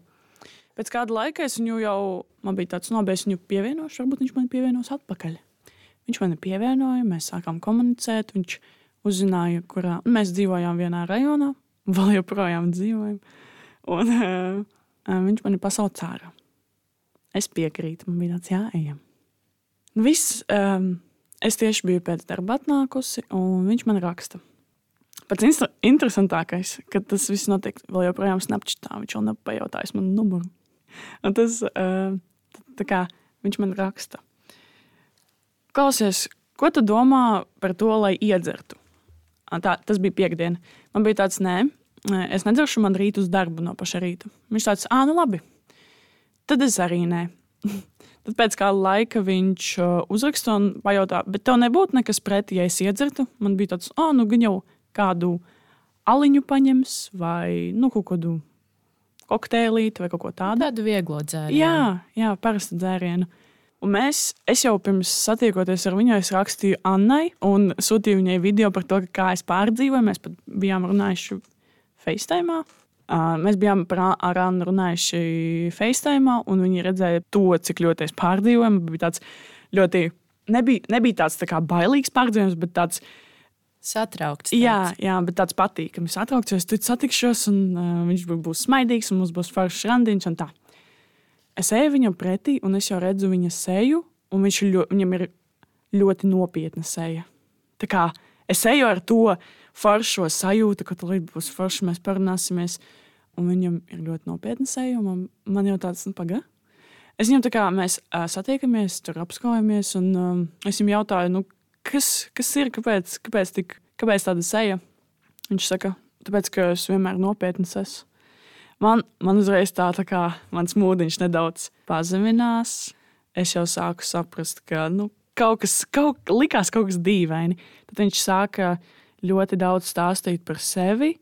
Pēc kāda laika es viņu jau, man bija tāds, nu, labi, es viņu pievienošu, varbūt viņš man pievienos atpakaļ. Viņš man pievienoja, mēs sākām komunicēt, viņš uzzināja, kurā nu, mēs dzīvojām vienā rajonā, vēl joprojām dzīvojam. Un uh, *laughs* viņš man ir pasaucā ārā. Es piekrītu, man bija tāds, jā, ejam. Viss um, es tieši biju pēc darba atnākusi, un viņš man raksta. Pats interesantākais, ka tas viss notiek vēl joprojām Snapchatā. Viņš vēl nav pajautājis man numuru. Un tas, tā kā viņš man raksta. Klausies, ko tu domā par to, lai iedzertu? Tā, tas bija piekdiena. Man bija tāds, nē, es nedzeršu man rīt uz darbu no paša rīta. Viņš tāds, ah, nu labi. Tad es arī nē. *laughs* Tad pēc kāda laika viņš uzraksta un pajautā, bet tev nebūtu nekas pretī, ja es iedzertu. Man bija tāds, ah, nu gan jau kādu aliņu paņems vai nu, kaut kādu kokteilīti vai kaut ko tādu. Tādu vieglu dzērienu. Jā, jā parastu dzērienu. Un mēs, es jau pirms satiekoties ar viņu, rakstīju Annai un sūtīju viņai video par to, kā es pārdzīvoju. Mēs pat bijām runājuši FaceTime. Mēs bijām ar Annu runājuši FaceTime, un viņi redzēja to, cik ļoti es pārdzīvoju. Bija tāds ļoti, nebija, nebija tāds tā kā bailīgs pārdzīvojums, bet tāds satraukts. Tāds. Jā, jā, bet tāds patīkams. Satraukts, jo es tur satikšos, un uh, viņš būs smaidīgs, un mums būs foršs randiņš. Es eju viņam pretī, un es jau redzu viņa seju, un viņš ļo, viņam ir ļoti nopietna seja. Tā kā es eju ar to foršo sajūtu, ka tur būs forši, mēs parunāsimies. Un viņam ir ļoti nopietna seja. Man, jau tāds, nu, pagaidi. Es viņam tā kā mēs uh, satiekamies, tur apskaujamies, un um, es viņam jautāju, nu, kas, kas ir, kāpēc, kāpēc, tik, kāpēc tāda seja? Viņš saka, tāpēc, ka es vienmēr nopietns esmu. Man, man uzreiz tā, tā kā mans mūdiņš nedaudz pazeminās. Es jau sāku saprast, ka nu, kaut kas kaut, likās kaut kas dīvaini. Tad viņš sāka ļoti daudz stāstīt par sevi.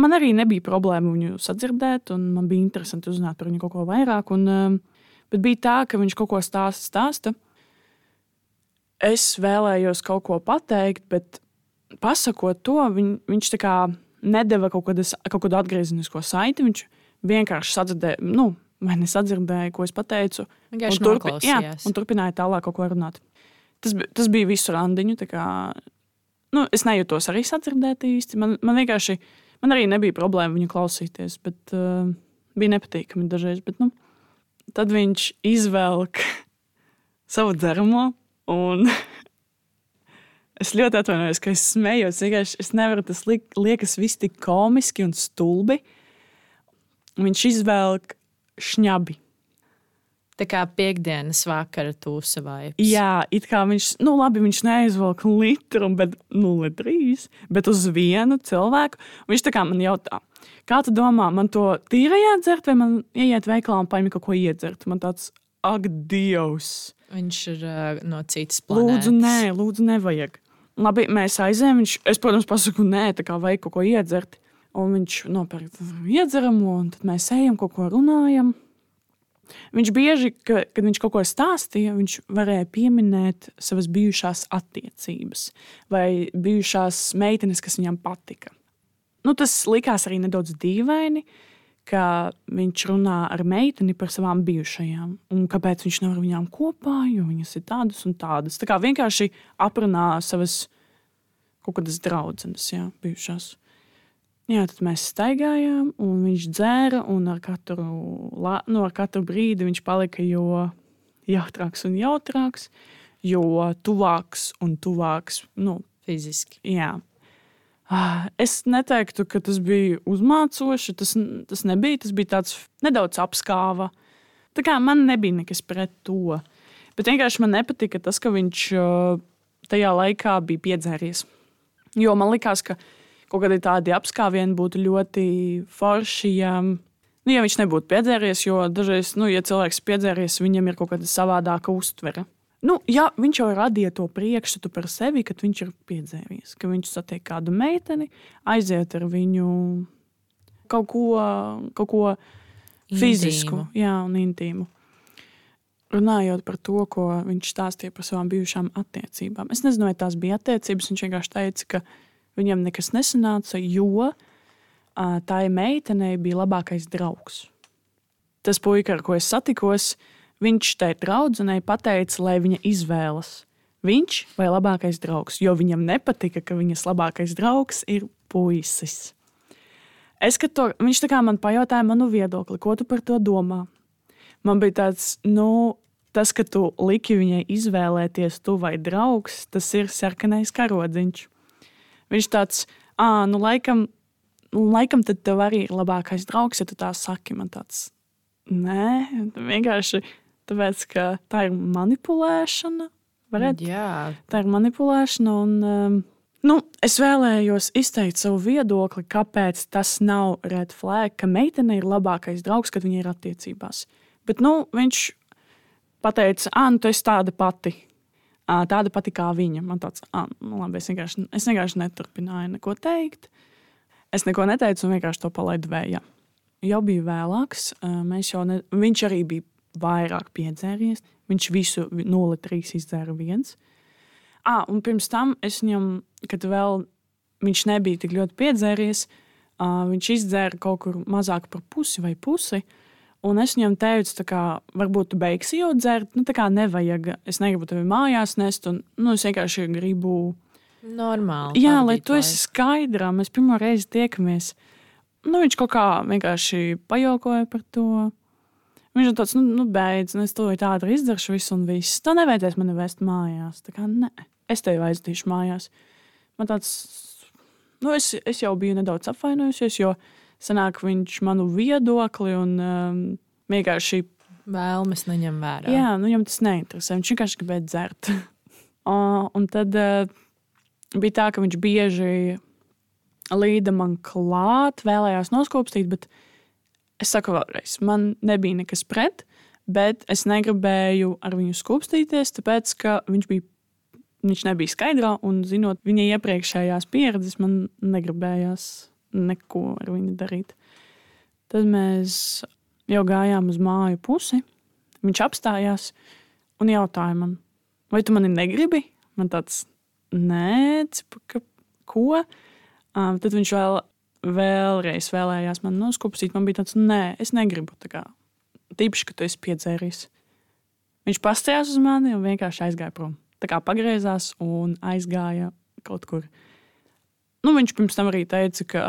Man arī nebija problēma viņu sadzirdēt, un man bija interesanti uzzināt par viņu kaut ko vairāk. Un, um, bet bija tā, ka viņš kaut ko stāsta, stāsta. Es vēlējos kaut ko pateikt, bet pasakot to, viņ, viņš tā kā nedeva kaut, kādas, kaut kādu atgriezenisko saiti. Viņš vienkārši sadzirdēja, nu, vai nesadzirdēja, ko es pateicu. Un, turpi, jā, un turpināja tālāk kaut ko runāt. Tas, tas bija visu randiņu. Kā, nu, es nejūtos arī sadzirdēt īsti. Man, man vienkārši man arī nebija problēma viņu klausīties, bet uh, bija nepatīkami dažreiz. Bet, nu, tad viņš izvelk *laughs* savu dzeramo un *laughs* Es ļoti atvainojos, ka es smējos. Vienkārši es nevaru, tas li liekas viss tik komiski un stulbi. Viņš izvelk šņabi. Tā kā piekdienas vakara tūsa vai Jā, it kā viņš, nu labi, viņš neizvelk litru, bet 0,3, bet uz vienu cilvēku. Viņš tā kā man jautā, kā tu domā, man to tīrajā dzert, vai man ieiet veikalā un paņemt kaut ko iedzert? Man tāds, ak, Dievs! Viņš ir uh, no citas planētas. Lūdzu, nē, lūdzu, nevajag. Labi, mēs aizējām. Viņš, es, protams, pasaku, nē, tā kā vajag kaut ko iedzert. Un viņš nopērk iedzeramu, un tad mēs ejam, kaut ko runājam. Viņš bieži, ka, kad viņš kaut ko stāstīja, viņš varēja pieminēt savas bijušās attiecības vai bijušās meitenes, kas viņam patika. Nu, tas likās arī nedaudz dīvaini, ka viņš runā ar meiteni par savām bijušajām. Un kāpēc viņš nav ar viņām kopā, jo viņas ir tādas un tādas. Tā kā vienkārši aprunā savas kaut kādas draudzenes, jā, bijušās. Jā, tad mēs staigājām, un viņš dzēra, un ar katru, nu, ar katru brīdi viņš palika jo jautrāks un jautrāks, jo tuvāks un tuvāks. Nu, Fiziski. Jā. Ah, es neteiktu, ka tas bija uzmācoši. Tas, tas nebija. Tas bija tāds nedaudz apskāva. Tā kā man nebija nekas pret to. Bet vienkārši man nepatika tas, ka viņš tajā laikā bija piedzēries. Jo man likās, ka viņš kaut kādi tādi apskāvieni būtu ļoti forši. Ja, nu, ja viņš nebūtu piedzēries, jo dažreiz, nu, ja cilvēks piedzēries, viņam ir kaut kāda savādāka uztvere. Nu, jā, viņš jau radīja to priekšstatu par sevi, kad viņš ir piedzēries. Ka viņš satiek kādu meiteni, aiziet ar viņu kaut ko, kaut ko fizisku, intīmu. jā, un intīmu. Runājot par to, ko viņš stāstīja par savām bijušām attiecībām. Es nezinu, vai tās bija attiecības. Viņš vienkārši teica, ka Viņam nekas nesanāca, jo tā meitenei bija labākais draugs. Tas puika, ar ko es satikos, viņš tai draudzenei pateica, lai viņa izvēlas viņš vai labākais draugs, jo viņam nepatika, ka viņas labākais draugs ir puisis. Es, to, viņš tā kā man pajautāja manu viedokli, ko tu par to domā. Man bija tāds, nu, tas, ka tu liki viņai izvēlēties, tu vai draugs, tas ir sarkanais karodziņš. Viņš tāds, ah, nu, laikam, laikam tad tev arī ir labākais draugs, ja tu tā saki. Man tāds, nē, vienkārši tāpēc, ka tā ir manipulēšana. Varētu, Jā, tā ir manipulēšana. Un, um, nu, es vēlējos izteikt savu viedokli, kāpēc tas nav red flag, ka meitene ir labākais draugs, kad viņa ir attiecībās. Bet nu, viņš pateica, ah, nu, tu esi tāda pati. Tāda pati kā viņa. Man tāds, ah, nu, labi, es vienkārši, es vienkārši neturpināju neko teikt. Es neko neteicu un vienkārši to palaidu vējā. Jau bija vēlāks, jau ne, viņš arī bija vairāk piedzēries. Viņš visu 0,3 izdzēra viens. Ah, un pirms tam es viņam, kad vēl viņš nebija tik ļoti piedzēries, viņš izdzēra kaut kur mazāk par pusi vai pusi. Un es viņam teicu, kā, varbūt tu beigsi jau dzert, nu, tā kā nevajag. Es negribu tevi mājās nest, un nu, es vienkārši gribu. normāli. Jā, lai tu esi skaidrā, mēs pirmo reizi tiekamies. Nu, viņš kaut kā vienkārši pajokoja par to. Viņš ir tāds, nu, nu beidz, nu, es to tādu izdarīšu, visu un viss. Tā nevajadzēs mani vest mājās. Tā kā, nē, es tevi aizdīšu mājās. Man tāds, nu, es, es jau biju nedaudz apvainojusies, jo sanāk viņš manu viedokli un um, vienkārši Vēlmes neņem vērā. Jā, nu, viņam tas neinteresē. Viņš vienkārši gribēja dzert. *laughs* O, un tad uh, bija tā, ka viņš bieži līda man klāt, vēlējās noskopstīt, bet es saku vēlreiz, man nebija nekas pret, bet es negribēju ar viņu skūpstīties, tāpēc ka viņš bija. Viņš nebija skaidrā, un zinot viņa iepriekšējās pieredzes, man negribējās neko ar viņu darīt. Tad mēs jau gājām uz māju pusi. Viņš apstājās un jautāja man, vai tu mani negribi? Man tāds, nē, cipa, ka, ko? Um, tad viņš vēl, vēlreiz vēlējās man noskupstīt. Man bija tāds, nē, es negribu. Tīpaši, ka tu esi piedzēries. Viņš pastājās uz mani un vienkārši aizgāja prom. Tā kā pagriezās un aizgāja kaut kur. Nu, viņš pirms tam arī teica, ka,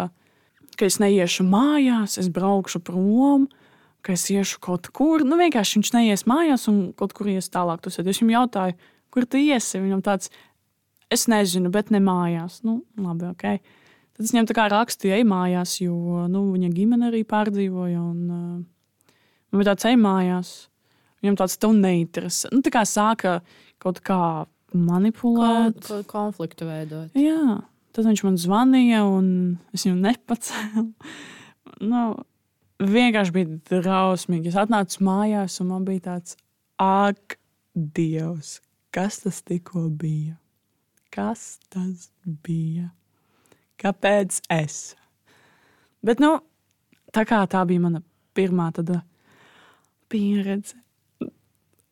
ka es neiešu mājās, es braukšu prom, ka es iešu kaut kur. Nu, vienkārši viņš neies mājās un kaut kur ies tālāk. Tusēt. Es viņam jautāju, kur tu iesi? Viņam tāds, es nezinu, bet ne mājās. Nu, labi, ok. Tad es viņam tā kā rakstīju, ej mājās, jo nu, viņa ģimene arī pārdzīvoja. Un, uh, man bija tāds, ej mājās. Viņam tāds, tev neinteresē. Nu, tā kā sāka kaut kā manipulēt. Kon, ko- konfliktu veidot. Jā, tad viņš man zvanīja, un es viņu nepacēlu. *laughs* Nu, vienkārši bija drausmīgi. Es atnācu mājās, un man bija tāds, ak, Dievs, kas tas tikko bija? Kas tas bija? Kāpēc es? Bet, nu, tā kā tā bija mana pirmā tāda pieredze,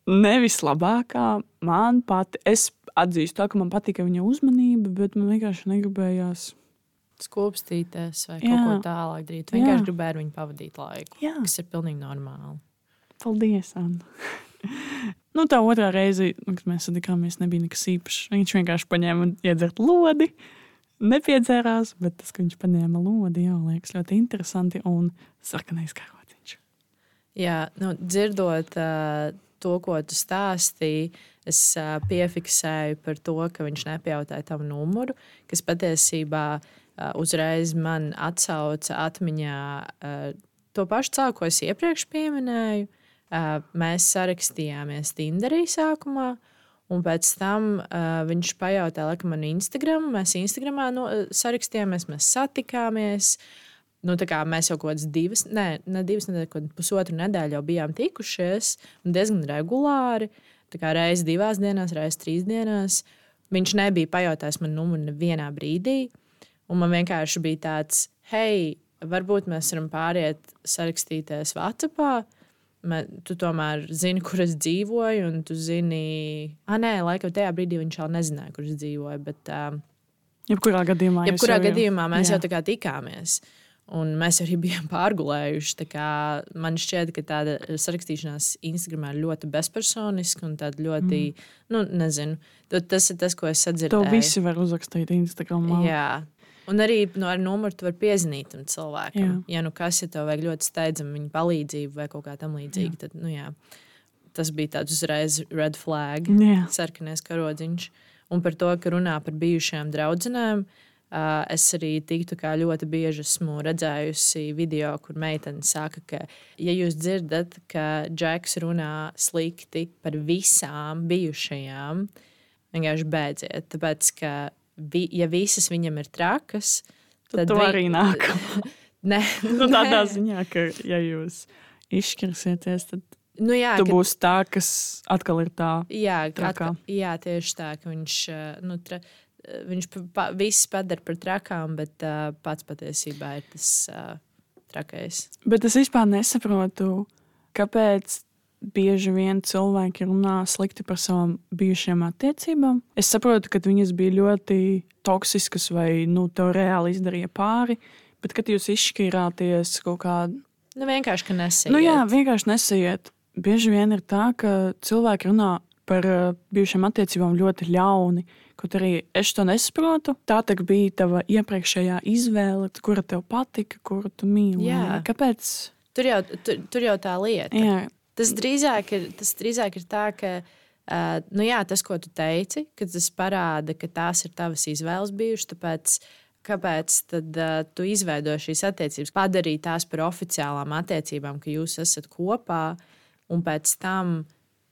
nevis labākā, man pati. Es atzīstu, tā, ka man patika viņa uzmanība, bet man vienkārši negribējās. Skopstīties vai Jā. kaut ko tālāk darīt. Jā. Vienkārši gribēju ar viņu pavadīt laiku. Jā. Tas ir pilnīgi normāli. Paldies, Anna. *laughs* nu, tā otrā reize, kad mēs satikāmies, nebija nekas īpašs. Viņš vienkārši paņēma un iedzert lodi. Nepiedzērās, bet tas, ka viņš paņēma lodi, jau liekas ļoti interesanti un sarkanais karodziņš. Jā, nu, dzirdot uh, to, ko tu stāstīji, es uh, piefiksēju par to, ka viņš nepajautāja tavu numuru, kas patiesībā uh, uzreiz man atsauca atmiņā uh, to pašu cēlu, ko es iepriekš pieminēju. Uh, mēs sarakstījāmies Tinderī sākumā. Un pēc tam uh, viņš pajautāja, laikam, man Instagram. Mēs Instagramā no, sarakstījāmies, mēs satikāmies. Nu, kā mēs jau kaut kādas divas, ne, ne divas nedēļas, kaut kādu pusotru nedēļu jau bijām tikušies, diezgan regulāri. Kā reizes divās dienās, reizes trīs dienās. Viņš nebija pajautājis man numuru nevienā brīdī. Un man vienkārši bija tāds, hei, varbūt mēs varam pāriet, sarakstīties Vācijā. Tu tomēr zini, kur es dzīvoju, un tu zini, ah, nē, laikam tajā brīdī viņš vēl nezināja, kur es dzīvoju. Bet, um, Jebkurā gadījumā, Jebkurā jau- gadījumā mēs jā. jau tā kā tikāmies. Un mēs arī *laughs* bijām pārgulējuši. Man šķiet, ka tāda sarakstīšanās Instagramā ir ļoti bezpersoniska un tāda ļoti, mm. nu, nezinu, tas ir tas, ko es To sadzirdēju. visi var uzrakstīt Instagram. Jā. Un arī no, ar numuru tu vari piezinīt tam cilvēkam. Jā. Ja nu kas, ja tev vajag ļoti steidzami viņa palīdzību vai kaut kā tam līdzīga, tad, nu jā. tas bija tāds uzreiz red flag, Jā. sarkanais karodziņš. Un par to, ka runā par bijušajām draudzenēm, uh, es arī tiktu kā ļoti bieži esmu redzējusi video, kur meitene saka, ka, ja jūs dzirdat, ka Džeks runā slikti par visām bijušajām, vienkārši beidziet. Tāpēc, ka, vi, ja visas viņam ir trakas, Tad to vi- arī nāk. *laughs* Nē, *laughs* Nu, tādā nē. ziņā, ka, ja jūs izšķirsieties, tad Nu, jā, tu ka- būsi tā, kas atkal ir tā. Jā, atka, jā, tieši tā, ka viņš, eh, nu, tra, eh, viņš pa, viss padara par trakām, bet uh, pats patiesībā ir tas uh, trakais. Bet es vispār nesaprotu, kāpēc bieži vien cilvēki runā slikti par savām bijušajām attiecībām. Es saprotu, ka viņas bija ļoti toksiskas vai nu, tev reāli izdarīja pāri, bet kad jūs izšķirāties kaut kādā Nu, vienkārši, ka nesēž. Nu, jā, vienkārši nesiet. Bieži vien ir tā, ka cilvēki runā par uh, bijušām attiecībām ļoti ļauni. Kaut arī es to nesaprotu. Tā bija tava iepriekšējā izvēle, kura tev patika, kuru tu mīli. Jā. Kāpēc? tur, jau, tur, tur jau tā lieta. Jā, Tas drīzāk ir, tas drīzāk ir tā, ka uh, nu jā, tas, ko tu teici, ka tas parāda, ka tās ir tavas izvēles bijušas. Tāpēc, kāpēc tad, uh, tu izveido šīs attiecības, padarīt tās par oficiālām attiecībām, ka jūs esat kopā, un pēc tam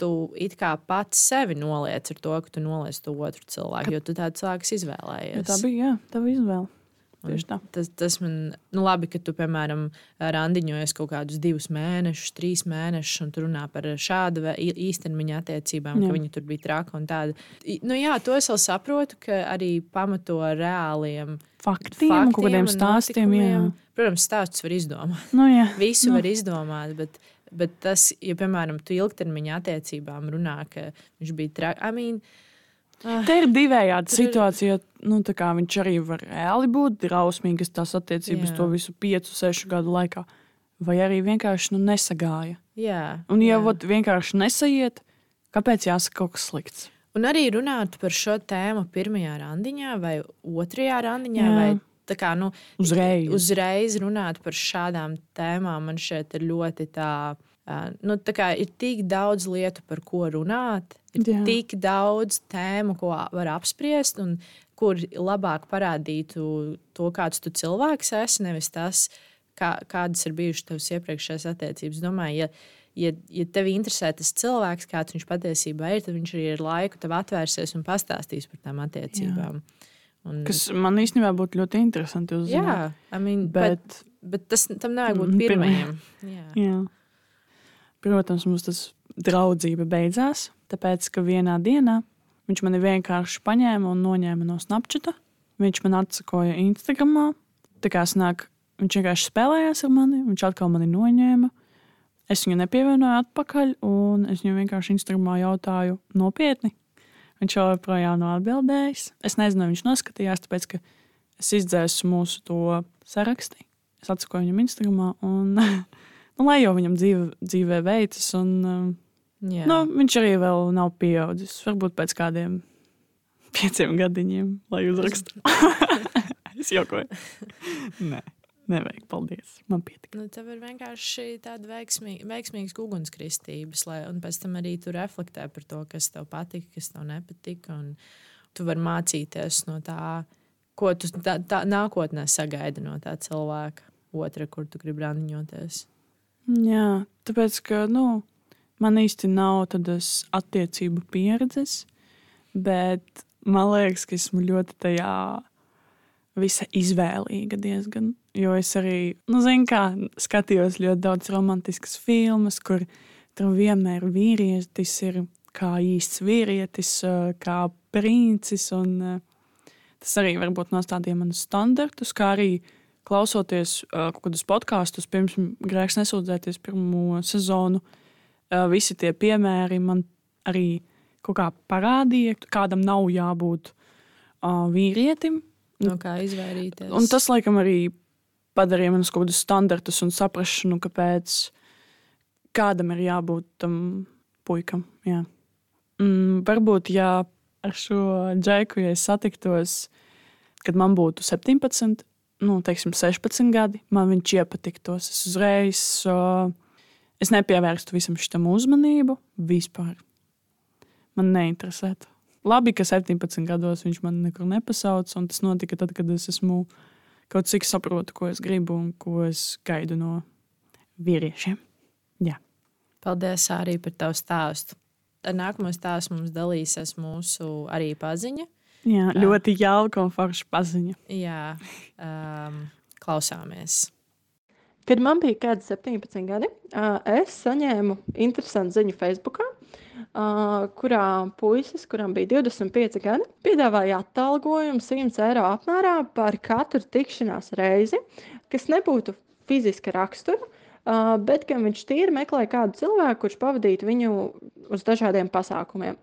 tu it kā pats sevi noliec ar to, ka tu noliec to otru cilvēku, jo tu tādu cilvēku izvēlējies. tā bija jā, tava izvēle. Tieši tā. Tas, tas man, nu, labi, ka tu, piemēram, randiņojies kaut kādus divus mēnešus, trīs mēnešus, un tu runā par šādu īstermiņa attiecībām, jā. Ka viņi tur bija traki un tādi. Nu, jā, to es vēl saprotu, ka arī pamato reāliem Faktiem, faktiem kaut kādiem stāstiem. Jā. Protams, stāstus var izdomāt. Nu, jā. Visu nu. var izdomāt, bet, bet tas, ja, piemēram, tu ilgtermiņa attiecībām runā, ka viņš bija traki, I mean, Te ir divējādi situācija. Nu, tā kā viņš arī var reāli būt drausmīgs tās attiecības Jā. to visu piecu, sešu gadu laikā. Vai arī vienkārši nu, nesagāja. jā. Un, ja jā. vot vienkārši nesaiet, kāpēc jāsaka kaut kas slikts? Un arī runāt par šo tēmu pirmajā randiņā vai otrajā randiņā. Jā. Vai, tā kā, nu, Uzreiz. uzreiz runāt par šādām tēmām man šeit ir ļoti tā. Nu, tā kā ir tik daudz lietu, par ko runāt, ir Jā. tik daudz tēmu, ko var apspriest, un kur labāk parādītu to, kāds tu cilvēks esi, nevis tas, kā, kādas ir bijušas tavas iepriekšējās attiecības. Domāju, ja, ja, ja tev interesē tas cilvēks, kāds viņš patiesībā ir, tad viņš arī ar laiku tev atvērsies un pastāstīs par tām attiecībām. Un, Kas man īstenībā būtu ļoti interesanti uzzināt. jā, I mean, bet, Bet, bet tas tam nevajag būt Mm, pirmajam. *laughs* Jā. jā. Protams, mums tas draudzība beidzās, tāpēc, ka vienā dienā viņš mani vienkārši paņēma un noņēma no Snapchata. Viņš man atsakoja Instagram. Tā kā sanāk, viņš vienkārši spēlējās ar mani, viņš atkal mani noņēma. Es viņu nepievienoju atpakaļ, un es viņam vienkārši Instagramā jautāju nopietni. Viņš joprojām nav atbildējis. Es nezinu, viņš noskatījās, tāpēc, ka es izdzēsu mūsu to sarakstu. Es atsakoju viņam Instagramā, un *laughs* nu, lai jau viņam dzīve, dzīvē veicas, un um, Jā. nu, viņš arī vēl nav pieaudzis. Varbūt pēc kādiem pieciem gadiņiem, lai uzrakstu. *laughs* es jokoju. Nē, nevajag, paldies. Man pietika. Nu, tev ir vienkārši tāda veiksmīga, veiksmīgas ugunskristības, lai, un pēc tam arī tu reflektē par to, kas tev patika, kas tev nepatika. un Tu vari mācīties no tā, ko tu tā, tā, nākotnē sagaidi no tā cilvēka, otra, kur tu gribi randiņoties. Jā, tāpēc, ka nu, man īsti nav tādas attiecību pieredzes, bet man liekas, ka esmu ļoti tajā visa izvēlīga diezgan. Jo es arī, nu, zinu, kā skatījos ļoti daudz romantiskas filmas, kur tur vienmēr vīrietis ir kā īsts vīrietis, eh, kā princis. Un, eh, tas arī varbūt nostādīja manus standartus, kā arī klausoties uh, kaut kādus podkāstus, pirms grēks nesūdzēties pirmo sezonu. Visi tie piemēri man arī kaut kā parādīja, kādam nav jābūt vīrietim. No kā izvairīties? Un tas, laikam, arī padarīja manus kaut kādus standartus un saprāšanu, kāpēc kādam ir jābūt tam puikam. Jā. Mm, varbūt, ja ar šo džeku, ja satiktos, kad man būtu 17, nu, teiksim, 16 gadi, man viņš iepatiktos. Es uzreiz, uh, Es nepievērstu visam šitam uzmanību vispār. Man neinteresētu. Labi, ka 17 gados viņš man nekur nepasauca, un tas notika tad, kad es esmu kaut cik saprotu, ko es gribu un ko es gaidu no vīriešiem. Jā. Paldies arī par tavu stāstu. Ar nākamo stāstu mums dalīsies mūsu arī paziņa. Jā, ļoti jauka un forša paziņa. Jā, um, klausāmies. Kad man bija kādi 17 gadi, es saņēmu interesantu ziņu Facebook, kurā puisis, kuram bija 25 gadi, piedāvāja atalgojumu 100 eiro apmērā par katru tikšanās reizi, kas nebūtu fiziska rakstura, bet gan viņš tīri meklēja kādu cilvēku, kurš pavadītu viņu uz dažādiem pasākumiem.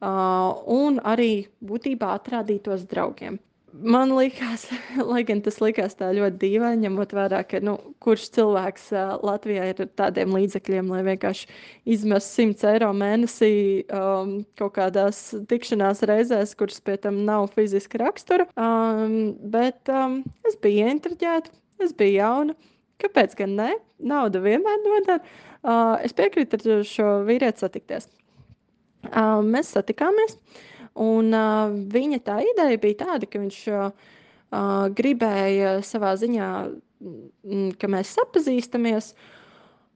Un arī būtībā atrādītos draugiem. Man liekas, *laughs* lai gan tas likās tā ļoti dīvaini, ņemot vērā, ka nu, kurš cilvēks uh, Latvijā ir ar tādiem līdzekļiem, lai vienkārši izmestu 100 eiro mēnesī um, kaut kādās tikšanās reizēs, kuras pie tam nav fiziska rakstura. Um, bet um, es biju ieinteresēta, es biju jauna. Kāpēc gan ne? Nauda vienmēr nodara. Uh, es piekrītu ar šo vīrieti satikties. Uh, mēs satikāmies. Uh, Un, uh, viņa tā ideja bija tāda, ka viņš uh, gribēja savā ziņā, mm, ka mēs sapazīstamies.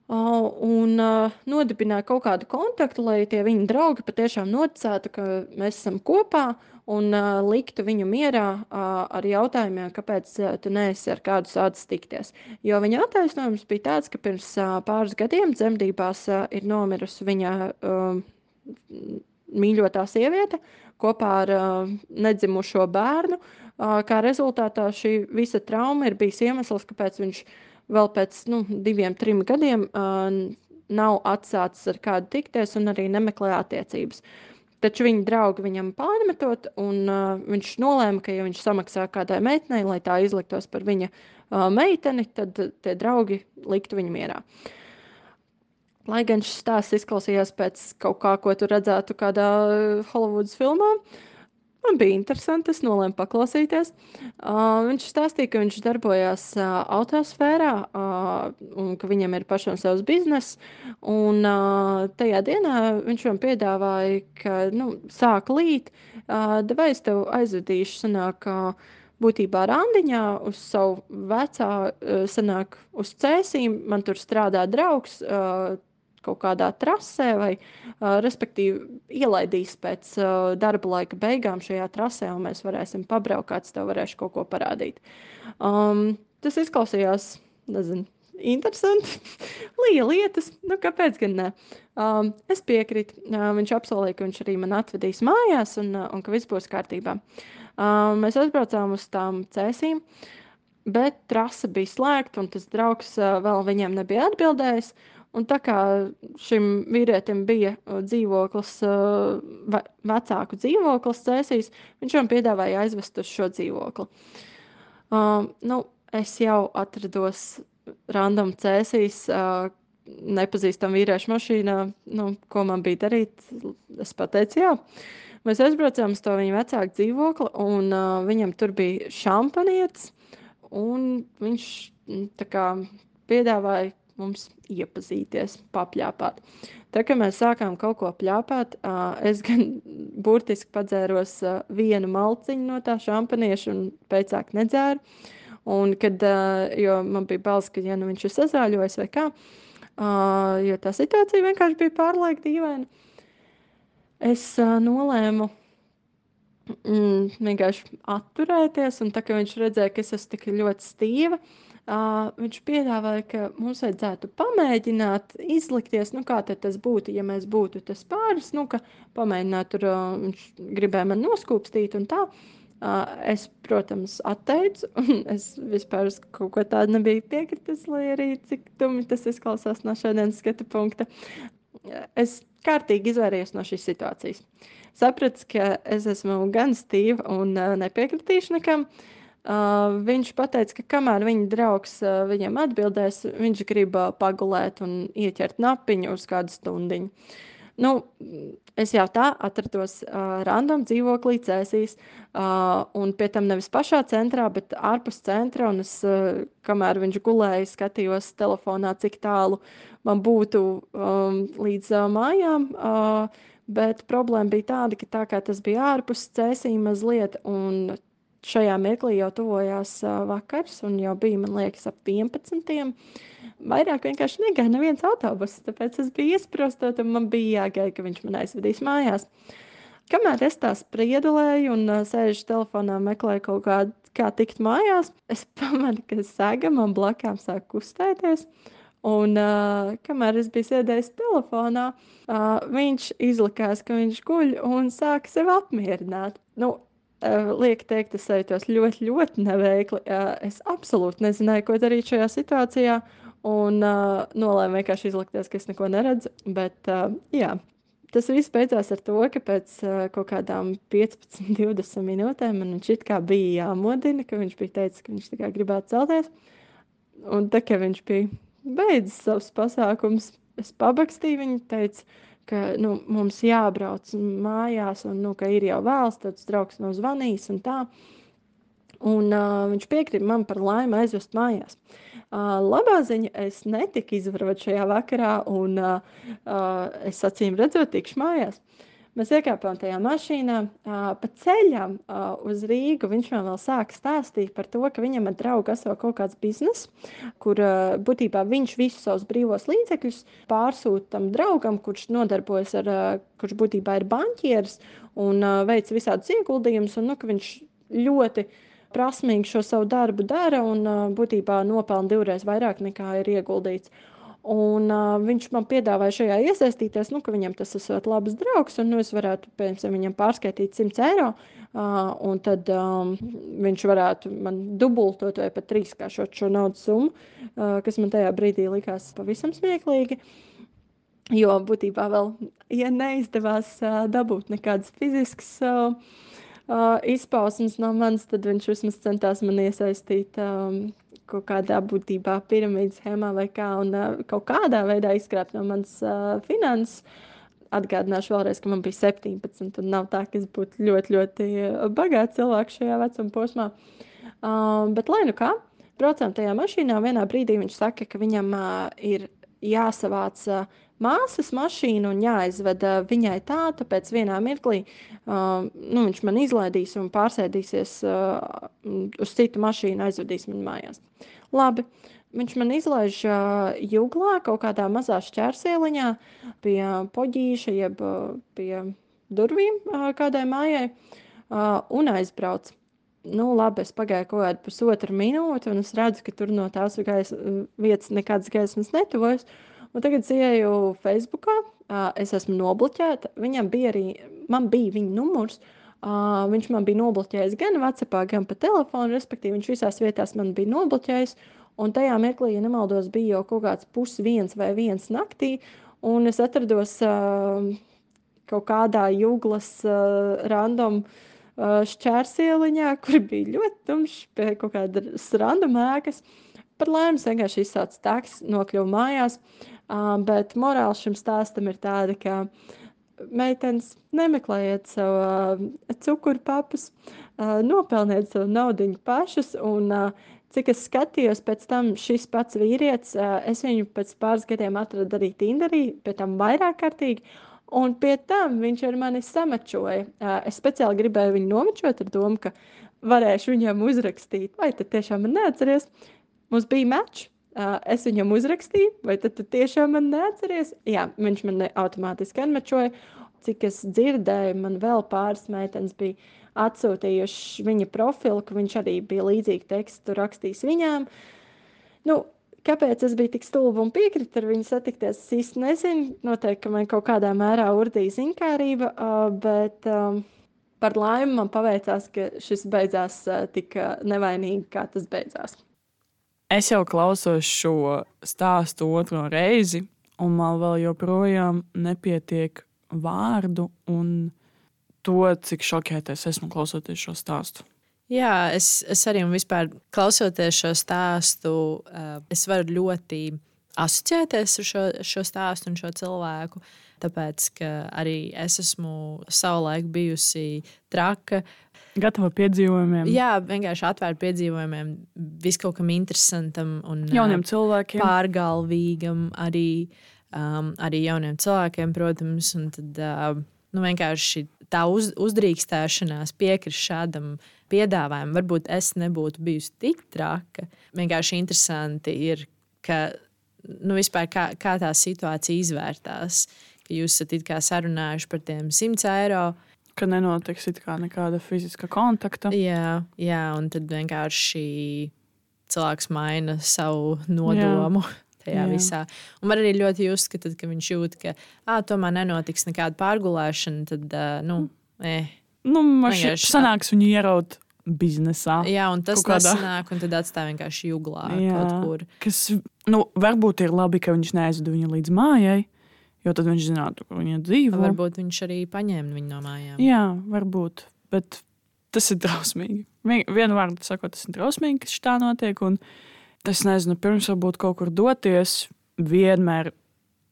Uh, un uh, nodibināja kaut kādu kontaktu, lai tie viņa draugi patiešām noticētu, ka mēs esam kopā un uh, liktu viņu mierā uh, ar jautājumiem, kāpēc uh, tu neesi ar kādu sācis tikties. Jo viņa attaisnojums bija tāds, ka pirms uh, pāris gadiem dzemdībās uh, ir nomirusi viņa uh, mīļotā sieviete, kopā ar uh, nedzimušo bērnu. Uh, kā rezultātā šī visa trauma ir bijis iemesls, kāpēc viņš vēl pēc nu, diviem, trim gadiem uh, nav atsācis ar kādu tikties un arī nemeklē attiecības. Taču viņa draugi viņam pārmetot, un uh, viņš nolēma, ka, ja viņš samaksā kādai meitenei, lai tā izliktos par viņa uh, meiteni, tad tie draugi liktu viņu mierā. Uh, Lai gan šis stāsts izklausījās pēc kaut kā, ko tu redzētu kādā Holivudas filmā, man bija interesanti. Es nolēmu paklausīties. Uh, viņš stāstīja, ka viņš darbojās uh, autosfērā uh, un ka viņam ir pašam savs bizness. Un uh, tajā dienā viņš man piedāvāja, ka nu, sāk līt, uh, vai es tev aizvedīšu, sanāk, uh, būtībā randiņā uz savu vecā, sanāk, uz cēsīm. Man tur strādā draugs. Uh, kaut kādā trasē, vai, uh, respektīvi, ielaidīs pēc uh, darba laika beigām šajā trasē, un mēs varēsim pabraukt, kāds tev varēs kaut ko parādīt. Um, tas izklausījās, nezinu, interesanti. *laughs* Līja lietas, nu, kāpēc gan ne? Um, es piekrītu. Uh, viņš apsolīja, ka viņš arī man atvedīs mājās un, uh, un ka viss būs kārtībā. Um, mēs aizbraucām uz tām cēsīm, bet trasa bija slēgta, un tas draugs uh, vēl viņiem nebija atbildējis. Un tā kā šim vīrietim bija dzīvoklis, vecāku dzīvoklis cēsīs, viņš man piedāvāja aizvest uz šo dzīvokli. Uh, nu, es jau atrados random cēsīs, uh, nepazīstam vīriešu mašīnā, nu, ko man bija darīt. Es pateicu, jā. Mēs aizbraucām uz to viņa vecāku dzīvokli, un uh, viņam tur bija šampanietis, un viņš tā kā piedāvāja mums iepazīties, papļāpāt. Tā kā mēs sākām kaut ko pļāpāt, es gan *laughs* burtiski padzēros vienu malciņu no tā šampanieša un pēcāk nedzēru. Un kad, jo man bija bails, ka ja nu viņš ir sazāļojis vai kā, jo tā situācija vienkārši bija pārlaika dīvaina, es nolēmu mm, vienkārši atturēties, un tā kā viņš redzēja, ka es esmu tik ļoti stīva, uh, viņš piedāvāja, ka mums vajadzētu pamēģināt izlikties, nu, kā tas būtu, ja mēs būtu tas pāris. Nu, pamēģināt, tur uh, viņš gribēja man noskūpstīt un tā. Uh, es, protams, atteicu, un *laughs* es vispār uz kaut ko tādu nebiju piekritis, lai arī cik tumi tas izklausās no šodienas skatu punkta. Es kārtīgi izvairījos no šīs situācijas. Sapratu, ka es esmu gan stīva un uh, nepiekritīšu nekam. Uh, Uh, viņš teica, ka kamēr viņa draugs uh, viņam atbildēs, viņš grib uh, pagulēt un ieķert napiņu uz kādu stundiņu. Nu, es jau tā atrados uh, random dzīvoklī Cēsīs, uh, un pie tam nevis pašā centrā, bet ārpus centra. Es, uh, kamēr viņš gulēja, skatījos telefonā, cik tālu man būtu um, līdz uh, mājām. Uh, bet problēma bija tāda, ka tā kā tas bija ārpus Cēsī mazliet, un šajā mirklī jau tuvojās vakars, un jau bija, man liekas, ap 11 vairāk vienkārši negāja neviens autobuss. Tāpēc es biju iesprostot, un man bija jāgaida, ka viņš man aizvedīs mājās. Kamēr es tā spriedulēju un sēžu telefonā, meklēju kaut kādu, kā tikt mājās, es *laughs* pamanu, ka sēga man blakām sāk kustēties. Un, uh, kamēr es biju sēdējis telefonā, uh, viņš izlikās, ka viņš guļ un sāka sevi apmierināt. Nu, liek teikt, es jūtos ļoti, ļoti neveikli. Uh, es absolūti nezināju, ko darīt šajā situācijā. Un uh, nolēmu vienkārši izlikties, ka es neko neredzu. Bet, uh, jā, tas viss beidzās ar to, ka pēc uh, kaut kādām 15, 20 minūtēm man it kā bija jāmodina, ka viņš bija teicis, ka viņš tikai gribētu celties. Un tā kā viņš bija beidzis savus pasākumus, es pabakstīju viņu, teicu, ka nu, mums jābrauc mājās, un nu, ka ir jau vēls, tad draugs nav zvanījis un tā. Un uh, viņš piekrita man par laimi aizvest mājās. Uh, labā ziņa, es netiku izvarot šajā vakarā, un uh, uh, es acīm redzot, tikšu mājās. Mēs iekāpām tajā mašīnā, pa ceļam uz Rīgu. Viņš man vēl sāka stāstīt par to, ka viņam ar draugu esot kaut kāds bizness, kur būtībā viņš visus savus brīvos līdzekļus pārsūta tam draugam, kurš nodarbojas ar, kurš būtībā ir banķieris un veic visādus ieguldījumus, un nu, ka viņš ļoti prasmīgi šo savu darbu dara un būtībā nopelna divreiz vairāk nekā ir ieguldīts. Un, uh, viņš man piedāvāja šajā iesaistīties, nu, ka viņam tas ir labs draugs, un nu, es varētu piemēram, viņam pārskaitīt 100 eiro. Uh, un tad um, viņš varētu man dubultot vai pat trīskāršot šo naudas summu, uh, kas man tajā brīdī likās pavisam smieklīgi. Jo būtībā vēl, ja neizdevās uh, dabūt nekādas fiziskas uh, uh, izpausmes no manis, tad viņš vismaz centās man iesaistīt um, kaut kādā būtībā piramīdas schēmā vai kā, un uh, kaut kādā veidā izkrāpt no manas uh, finanses. Atgādināšu vēlreiz, ka man bija 17, un nav tā, ka es būtu ļoti, ļoti bagāts cilvēks šajā vecuma posmā. Um, bet, lai nu kā, braucām tajā mašīnā, vienā brīdī viņš saka, ka viņam uh, ir jāsavāc uh, māsas mašīnu un jāizved uh, viņai tā, tāpēc vienā mirklī uh, nu, viņš man izlaidīs un pārsēdīsies uh, uz citu mašīnu, aizvedīs mani mājās. Labi. Viņš man izlaiž uh, jūglā, kaut kādā mazā šķērsieliņā, pie poģīša, jeb uh, pie durvīm uh, kādai mājai, uh, un aizbrauc. Nu, labi, es pagāju kaut kādu pusotru minūti, un es redzu, ka tur no tās gaisa, vietas nekādas gaismas netuvojas. Uh, Un tagad es ieju Facebookā, es esmu nobloķēta. Viņam bija arī, man bija viņa numurs. Uh, viņš man bija nobloķējis gan WhatsApp, gan pa telefonu, respektīvi, viņš visās vietās man bija nobloķējis. Un tajā mirklī, ja nemaldos, bija jau kaut kāds pusdienas vai viens naktī, un es atrados uh, kaut kādā jūglas uh, random uh, šķērsieliņā, kur bija ļoti tumšs, pie kaut kādas random ēkas. Par laimi, es vienkārši izsaucu taks, nokļuvu mājās. Uh, Uh, bet morāls šim stāstam ir tāda, ka meitenes nemeklējiet savu uh, cukurpapus, uh, nopelniet savu naudu pašas. Un, uh, cik es skatījos, pēc tam šis pats vīrietis, uh, es viņu pēc pāris gadiem atradu arī Tinderī, pēc tam vairāk kārtīgi. Un pie tam viņš ar mani samačoja. Uh, es speciāli gribēju viņu nomačot ar domu, ka varēšu viņam uzrakstīt, vai tad tiešām man neatceries. Mums bija mečs, Uh, es viņam uzrakstīju, vai tad tu tiešām man neatceries? Jā, viņš man ne automātiski atmačoja. Cik es dzirdēju, man vēl pāris meitenes bija atsūtījuši viņa profilu, ka viņš arī bija līdzīgi tekstu rakstījis viņām. Nu, kāpēc es biju tik stulba un piekrita ar viņu satikties, es īsti nezinu. Noteikti, ka man kaut kādā mērā urdīja zinkārība, uh, bet um, par laimi man paveicās, ka šis beidzās uh, tik nevainīgi, kā tas beidzās. Es jau klausos šo stāstu otro reizi, un man vēl joprojām nepietiek vārdu un to, cik šokēties esmu klausoties šo stāstu. Jā, es, es arī vispār klausoties šo stāstu, eh, es varu ļoti asociēties ar šo, šo stāstu un šo cilvēku. Tāpēc, ka arī es esmu savulaik bijusi traka. Gatava piedzīvojumiem. Jā, vienkārši atvērta piedzīvojumiem, viskaut kam interesantam un jauniem cilvēkiem. Pārgalvīgam arī, um, arī jauniem cilvēkiem, protams. Un tad uh, nu, vienkārši tā uz, uzdrīkstēšanās piekrist šādam piedāvājumam. Varbūt es nebūtu bijusi tik traka. Vienkārši interesanti ir, ka nu, vispār kā, kā tā situācija izvērtās. Ka jūs esat sarunājuši par tiem 100 eiro. Ka nenotiks nekāda fiziska kontakta. Jā, jā, un tad vienkārši cilvēks maina savu nodomu. Jā. *laughs* Tajā jā. visā. Un var arī ļoti just, ka tad, kad viņš jūt, ka ah, tomēr nenotiks nekāda pārgulēšana, tad, uh, nu, eh. Nu, vienkārši sanāks viņu ieraut biznesā. Jā, un tas nesanāk, un tad atstāja vienkārši jūglā jā, kaut kur. Kas, nu, varbūt ir labi, ka viņš neaizveda viņu līdz mājai, jo tad viņš zinātu, kur viņa dzīvo. Varbūt viņš arī paņēma viņu no mājām. Jā, varbūt, bet tas ir drausmīgi. Vienu vārdu sakot, tas ir drausmīgi, ka tā notiek, un es nezinu, pirms varbūt kaut kur doties, vienmēr,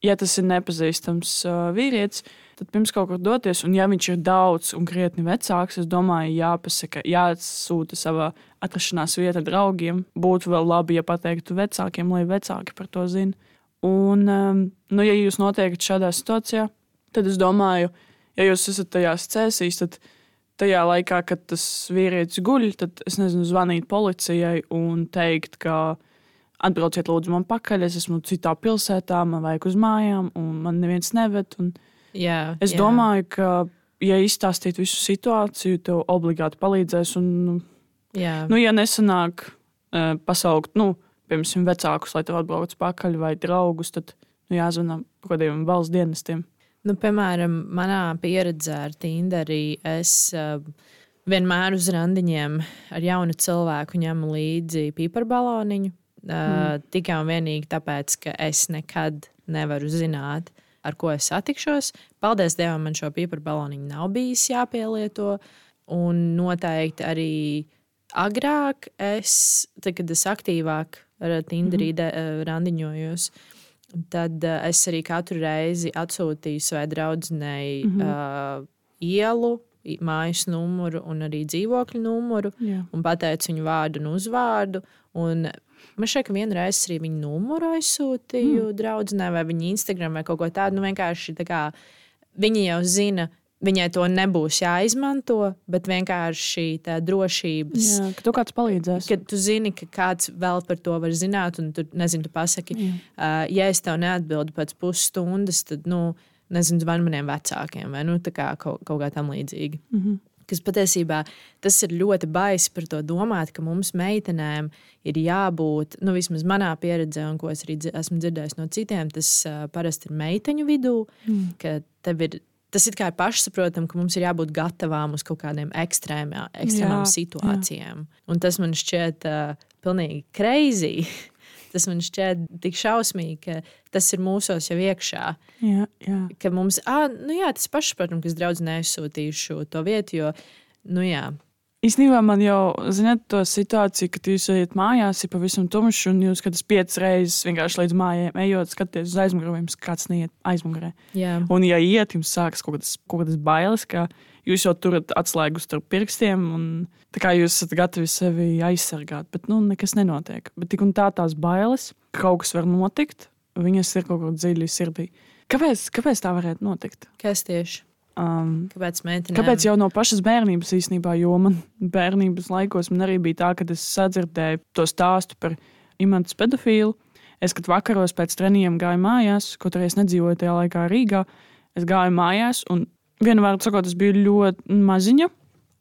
ja tas ir nepazīstams uh, vīrietis, tad pirms kaut kur doties, un ja viņš ir daudz un krietni vecāks, es domāju, jāpasaka, jāatsūta savā atrašanās vieta draugiem. Būtu vēl labi, ja pateiktu vecākiem, lai vecāki par to zina. Un, um, nu, ja jūs notiekat šādā situācijā, tad es domāju, ja jūs esat tajās cēsīs, tad tajā laikā, kad tas vīrietis guļ, tad es nezinu, zvanīt policijai un teikt, ka atbrauciet lūdzu man pakaļ, es esmu citā pilsētā, man vajag uz mājām, un man neviens neved. Un, Jā, es jā. domāju, ka, ja izstāstīt visu situāciju, tev obligāti palīdzēs. Un, nu, jā. nu, ja nesanāk uh, pasaukt, nu, piemēram, vecākus, lai tev atbrauktu pakaļ, vai draugus, tad nu, jāzvanā kādiem valsts dienestiem. Nu, piemēram, manā pieredzē ar Tinderī es uh, vienmēr uz randiņiem ar jaunu cilvēku ņemu līdzi piparbaloniņu. Uh, mm. Tikai un vienīgi tāpēc, ka es nekad nevaru zināt, ar ko es satikšos. Paldies Dievam, man šo pīpāru baloniņu nav bijis jāpielieto. Un noteikti arī agrāk, es, tad, kad es aktīvāk ar Tinderī mm -hmm. randiņojos, tad uh, es arī katru reizi atsūtīju savai draudzenei mm -hmm. uh, ielu, mājas numuru un arī dzīvokļu numuru. Jā. Un pateicu viņu vārdu un uzvārdu. Un Man šeit vienreiz arī viņa numuru aizsūtīju mm. draudzenei vai viņa Instagram vai kaut ko tādu. Nu, vienkārši tā kā viņi jau zina. Viņai to nebūs jāizmanto, bet vienkārši tā drošības. Jā, ka tu kāds palīdzēs. Kad tu zini, ka kāds vēl par to var zināt, un tu, nezinu, tu pasaki, Jā. uh, ja es tev neatbildu pēc pusstundas, tad, nu, nezinu, zvan maniem vecākiem vai nu, kā, kaut, kaut kā tam līdzīga. Mm -hmm. Kas patiesībā tas ir ļoti baisi par to domāt, ka mums meitenēm ir jābūt, nu, vismaz manā pieredzē, un ko es arī esmu dzirdējis no citiem, tas uh, parasti ir meiteņu vidū, mm. ka tev ir. Tas ir kā pašsaprotami, ka mums ir jābūt gatavām uz kaut kādiem ekstrēmā, ekstrēmām jā, situācijām. Jā. Un tas man šķiet uh, pilnīgi crazy. *laughs* tas man šķiet tik šausmīgi, ka tas ir mūsos jau iekšā. Jā, jā. Ka mums, ah, nu jā, tas pašsaprotams, ka es draudzē aizsūtīšu to vietu, jo, nu jā. Īstenībā man jau, zināt, to situāciju, kad jūs ejat mājās, ir pavisam tumšs, un jūs skatāties piecas reizes vienkārši līdz mājai, ejot, skaties uz aizmugurē, jums kāds neiet aizmugurē. Jā. Un, ja iet, jums sākas kaut kādas, kaut kādas bailes, ka jūs jau turat atslēgu starp pirkstiem, un tā kā jūs esat gatavi sevi aizsargāt, bet nu, nekas nenotiek. Bet tik un tā tās bailes, ka kaut kas var notikt, viņas ir kaut kur dziļi sirdī. Kāpēc, kāpēc tā varētu notikt? Kas tieši? Um, kāpēc meitenēm? Kāpēc jau no pašas bērnības īstenībā, jo man bērnības laikos man arī bija tā, ka es sadzirdēju to stāstu par imantas pedofīlu. Es, kad vakaros pēc treniņiem gāju mājās, kaut arī es nedzīvoju tajā laikā Rīgā, es gāju mājās un vienu vārdu sakot, es biju ļoti maziņa.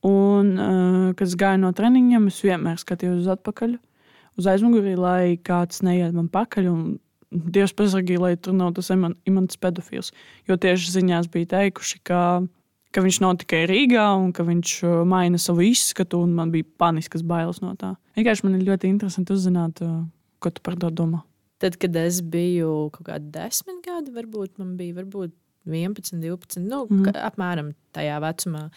Un, uh, kad es gāju no treniņiem, es vienmēr skatījos uz atpakaļ, uz aizmuguri, lai kāds neiet man pakaļ. Un Dievs pasargīja, lai tur nav tas imants pedofils. Jo tieši ziņās bija teikuši, ka, ka viņš nav tikai Rīgā un ka viņš uh, maina savu izskatu, un man bija paniskas bailes no tā. Vienkārši man ir ļoti interesanti uzzināt, uh, ko tu par to domā. Tad, kad es biju kaut kādi desmit gadi, varbūt man bija varbūt 11, 12, nu, mm. apmēram tajā vecumā.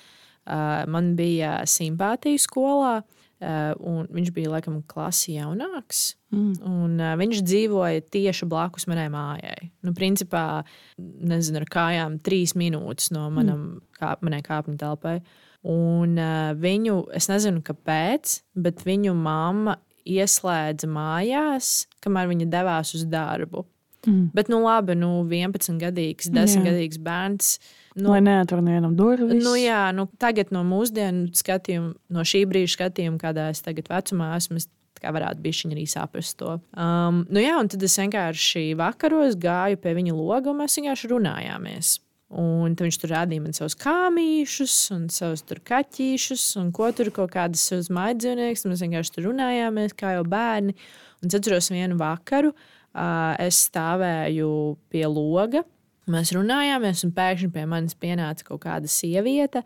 man bija simpātija skolā. Uh, viņš bija laikam klasi jaunāks. Mm. Un, uh, viņš dzīvoja tieši blakus manai mājai. Nu, principā, nezinu, ar kājām trīs minūtes no manam, mm. kā, manai kāpņu telpai. Un uh, viņu, es nezinu, kāpēc, bet viņu mamma ieslēdza mājās, kamēr viņa devās uz darbu. Mm. Bet, nu, labi, nu, 11 gadīgs, 10 gadīgs bērns. Nu, Lai neatver nevienam durvis. Nu, jā, nu, tagad no mūsdienu skatījuma, no šī brīža skatījuma, kādā es tagad vecumā esmu, es kā varētu būt viņa arī saprast to. Um, nu, jā, un tad es vienkārši vakaros gāju pie viņa loga un mēs vienkārši runājāmies. Un viņš tur rādīja man savus kāmīšus, un savus kaķīšus, un ko tur kaut kādas savas maidzīvniekus. Mēs vienkārši tur runājāmies, kā jau bērni. Un es atceros vienu vakaru, uh, es stāvēju pie loga. Mēs runājāmies, un pēkšņi pie manis pienāca kaut kāda sieviete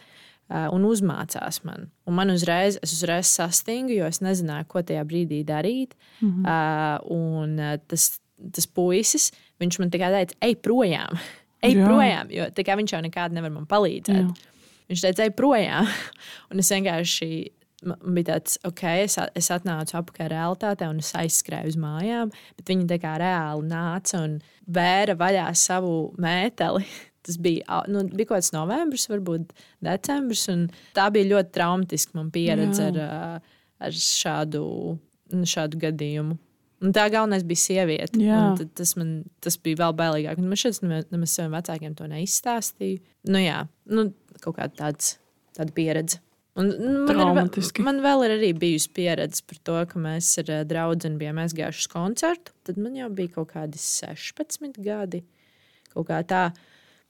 un uzmācās man. Un man uzreiz, es uzreiz sastingu, jo es nezināju, ko tajā brīdī darīt. Mm -hmm. Un tas, tas puisis, viņš man tikai teica, ej projām, *laughs* ej Jā. projām, jo viņš jau nekādi nevar man palīdzēt. Jā. Viņš teica, ej projām. *laughs* Un es vienkārši man bija tāds, ok, es, es atnācu apakā realitātē un es aizskrēju uz mājām, bet viņi tā kā reāli nāca un vēra vaļā savu mēteli. *laughs* Tas bija, nu, bija kaut kāds novembris, varbūt decembris. Tā bija ļoti traumatiska man pieredze Jā. ar, ar šādu, šādu gadījumu. Un tā galvenais bija sieviete. Tas, man, tas bija vēl bailīgāk. Man šeit nemaz saviem vecākiem to neizstāstīju. Nu, jā, nu, kaut kāda tāda pieredze. Un, nu, man, ir, man vēl ir arī bijusi pieredze par to, ka mēs ar uh, draugu bijām aizgājuši uz koncertu. Tad man jau bija kaut kādi 16 gadi. Kaut kā tā.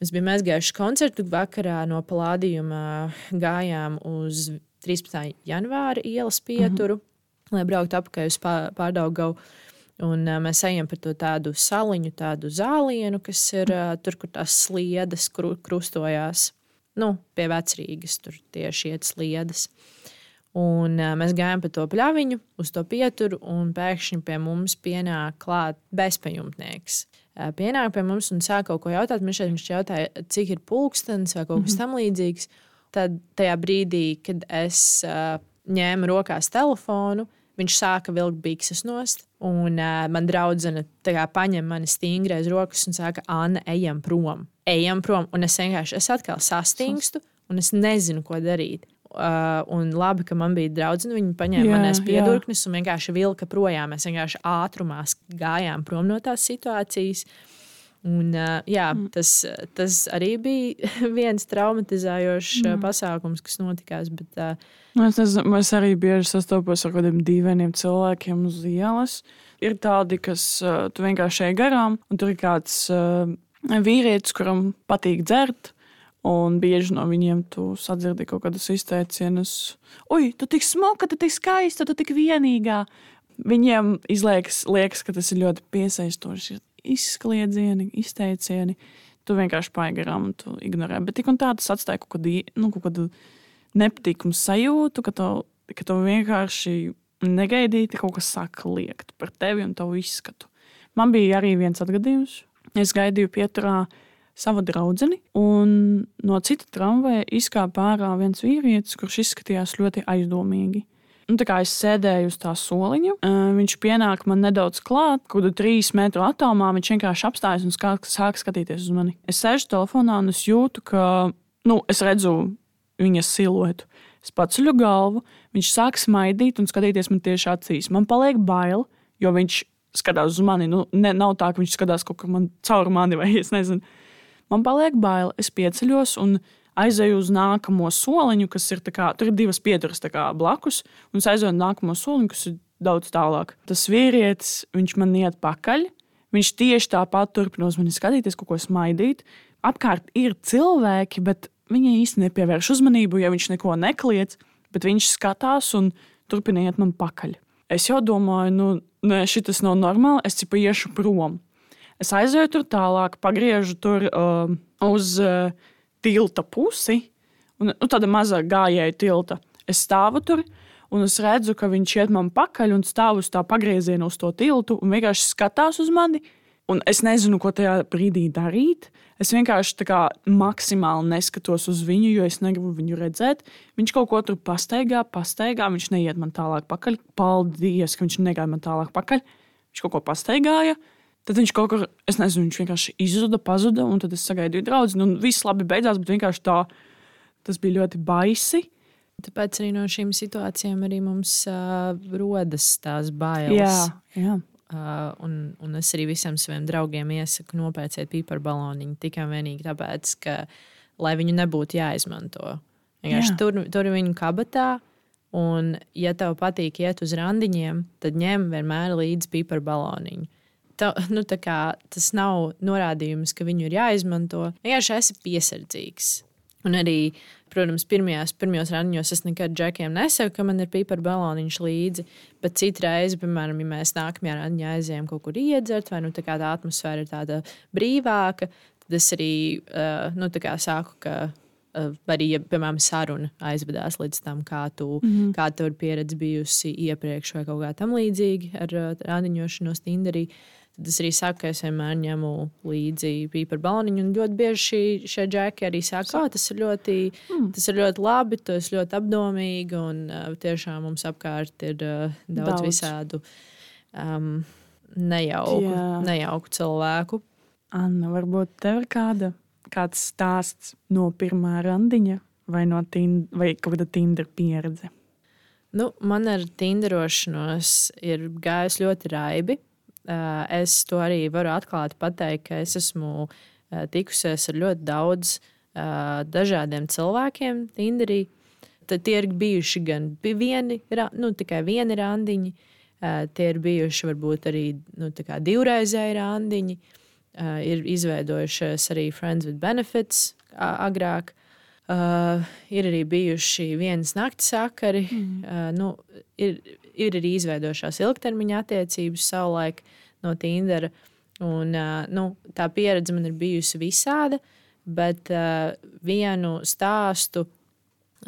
Mēs bijām aizgājuši koncertu vakarā no plādījuma, gājām uz 13. janvāra ielas pieturu, mm -hmm. lai brauktu apakaļ uz Pārdaugavu. Un, uh, mēs ejam pa tādu saliņu, tādu zālienu, kas ir uh, tur, kur tās sliedas kru, krustojās nu, pie vecrīgas, tur tieši iet sliedas. Un, uh, mēs gājām pa to pļaviņu, uz to pieturu, un pēkšņi pie mums pienāk klāt bezpajumtnieks. Uh, pienāk pie mums un sāk kaut ko jautāt. Viņš šeit jautāja, cik ir pulkstenis vai kaut kas mm -hmm. tam līdzīgs. Tad tajā brīdī, kad es uh, ņēmu rokās telefonu, viņš sāka vilkt bikses nost. Un uh, man draudzene paņem mani stingri aiz rokas un saka, Anna, ejam prom ejam prom. Un es vienkārši es atkal sastingstu, un es nezinu, ko darīt. Uh, un labi, ka man bija draudzene, viņa paņēma manās piedurknes un vienkārši vilka projām. Mēs vienkārši ātrumā gājām prom no tās situācijas. Un, jā, mm. tas, tas arī bija *laughs* viens traumatizējošs mm. pasākums, kas notikās. Bet, nu, es, nezinu, es arī bieži sastopos ar kādiem dīvainiem cilvēkiem uz ielas. Ir tādi, kas tu vienkārši ej garām, un tur ir kāds. Vīrietis, kuram patīk dzert. Un bieži no viņiem tu sadzirdi kaut kādus izteicienus, oi, tu tik smuka, tu tik skaista, tu tik vienīgā. Viņiem izliekas, liekas, ka tas ir ļoti piesaistoši. Izkliedzieni, izteicieni. Tu vienkārši paiet garām un tu ignorē. Bet tik un tā tas atstāja kaut kādu, nu, kaut kādu nepatīkamu sajūtu, ka tev, ka tev vienkārši negaidīti kaut kas sāk liekt par tevi un tavu izskatu. Man bija arī viens atgadījums, Es gaidīju pieturā savu draugu, un no cita tramvaja izkāpa ārā viens vīrietis, kurš izskatījās ļoti aizdomīgi. Un, tā kā es sēdēju uz tā soliņa, viņš pienāk man nedaudz klāt, kaut kādu trīs metru attālumā. Viņš vienkārši apstājas un sāk skatīties uz mani. Es sēžu telefonā un es jūtu, ka nu, es redzu viņa siluetu. Es paceļu galvu, viņš sāk smaidīt un skatīties man tieši acīs. Man paliek bail, jo viņš skatās uz mani. Nu, ne, nav tā, ka viņš skatās kaut kur man caur mani, vai es nezinu. Man paliek bail, es pieceļos un aizēju uz nākamo soliņu, kas ir kā, tur ir divas pieturas blakus, un es aizēju uz nākamo soliņu, kas ir daudz tālāk. Tas vīrietis, viņš man iet pakaļ. Viņš tieši tāpat turpina uz mani skatīties, kaut ko smaidīt. Apkārt ir cilvēki, bet viņi īstenībā nepievērš uzmanību, ja viņš neko nekliedz, bet viņš skatās un turpina iet man pakaļ. Es jau domāju, nu, nē, šis nav normāli, es tikai iešu prom. Es aizēju tur tālāk, pagriežu tur uh, uz uh, tilta pusi, un nu, tāda maza gājēja tilta. Es stāvu tur, un es redzu, ka viņš iet man pakaļ un stāv uz tā pagrieziena uz to tiltu, un vienkārši skatās uz mani. Un es nezinu, ko tajā brīdī darīt. Es vienkārši kā, maksimāli neskatos uz viņu, jo es negribu viņu redzēt. Viņš kaut ko tur pastaigā, pastaigā. Viņš neiet man tālāk pakaļ. Paldies, ka viņš negāja man tālāk pakaļ. Viņš kaut ko pastaigāja. Tad viņš kaut kur, es nezinu, viņš vienkārši izzuda, pazuda, un tad es sagaidīju draugu. Nu, viss labi beidzās, bet vienkārši tā, tas bija ļoti baisi. Tāpēc arī no šīm situācijām arī mums uh, rodas tās bailes. Jā, jā. Uh, un, un es arī visiem saviem draugiem iesaku nopērciet pīpāru baloniņu tikai un vienīgi tāpēc, ka, lai viņu nebūtu jāizmanto. Vienkārši tur, tur viņu kabatā, un, ja tev patīk iet uz randiņiem, tad ņem vienmēr līdzi pīpāru Tā, nu, kā, tas nav norādījums, ka viņu ir jāizmanto. Vienkārši esi piesardzīgs. Un arī, protams, pirmajās, pirmajos randiņos es nekad džekiem nesaku, ka man ir pīpāra baloniņš līdzi. Bet citreiz, piemēram, ja mēs nākamajā randiņā aizējām kaut kur iedzert, vai nu, tā, tā atmosfēra ir tāda brīvāka, tad es arī uh, nu, saku, ka uh, arī, ja, piemēram, saruna aizvedās līdz tam, kā tu, mm -hmm. kā tu ir pieredze bijusi iepriekš vai kaut kā tam līdzīga ar uh, randiņošanos Tinderī. Uh, Tad es arī saku, ka es vienmēr ņemu līdzi pīpāru baloniņu. Un ļoti bieži šī, šie džeki arī saka, ka tas, ir ļoti, mm. tas ir ļoti labi, tas ir ļoti apdomīgi. Un uh, tiešām mums apkārt ir uh, daudz, daudz visādu um, nejauku, nejauku cilvēku. Anna, varbūt tev ir kāda, kāds stāsts no pirmā randiņa vai no tind, vai kāda Tinder pieredze? Nu, man ar tinderošanos ir gājis ļoti raibi. Eh, es to arī varu atklāti pateikt, ka es esmu eh, tikusies ar ļoti daudz eh, dažādiem cilvēkiem Tinderī. Tad tie ir bijuši gan vieni, nu, tikai vieni randiņi, tie ir bijuši varbūt arī nu, divreizēji randiņi. Ir izveidojušies arī Friends with Benefits agrāk. Uh, ir arī bijuši vienas naktas sakari, mm. uh, nu, ir, ir arī izveidojušās ilgtermiņa attiecības savulaik no Tindera. Un, nu, tā pieredze man ir bijusi visāda, bet vienu stāstu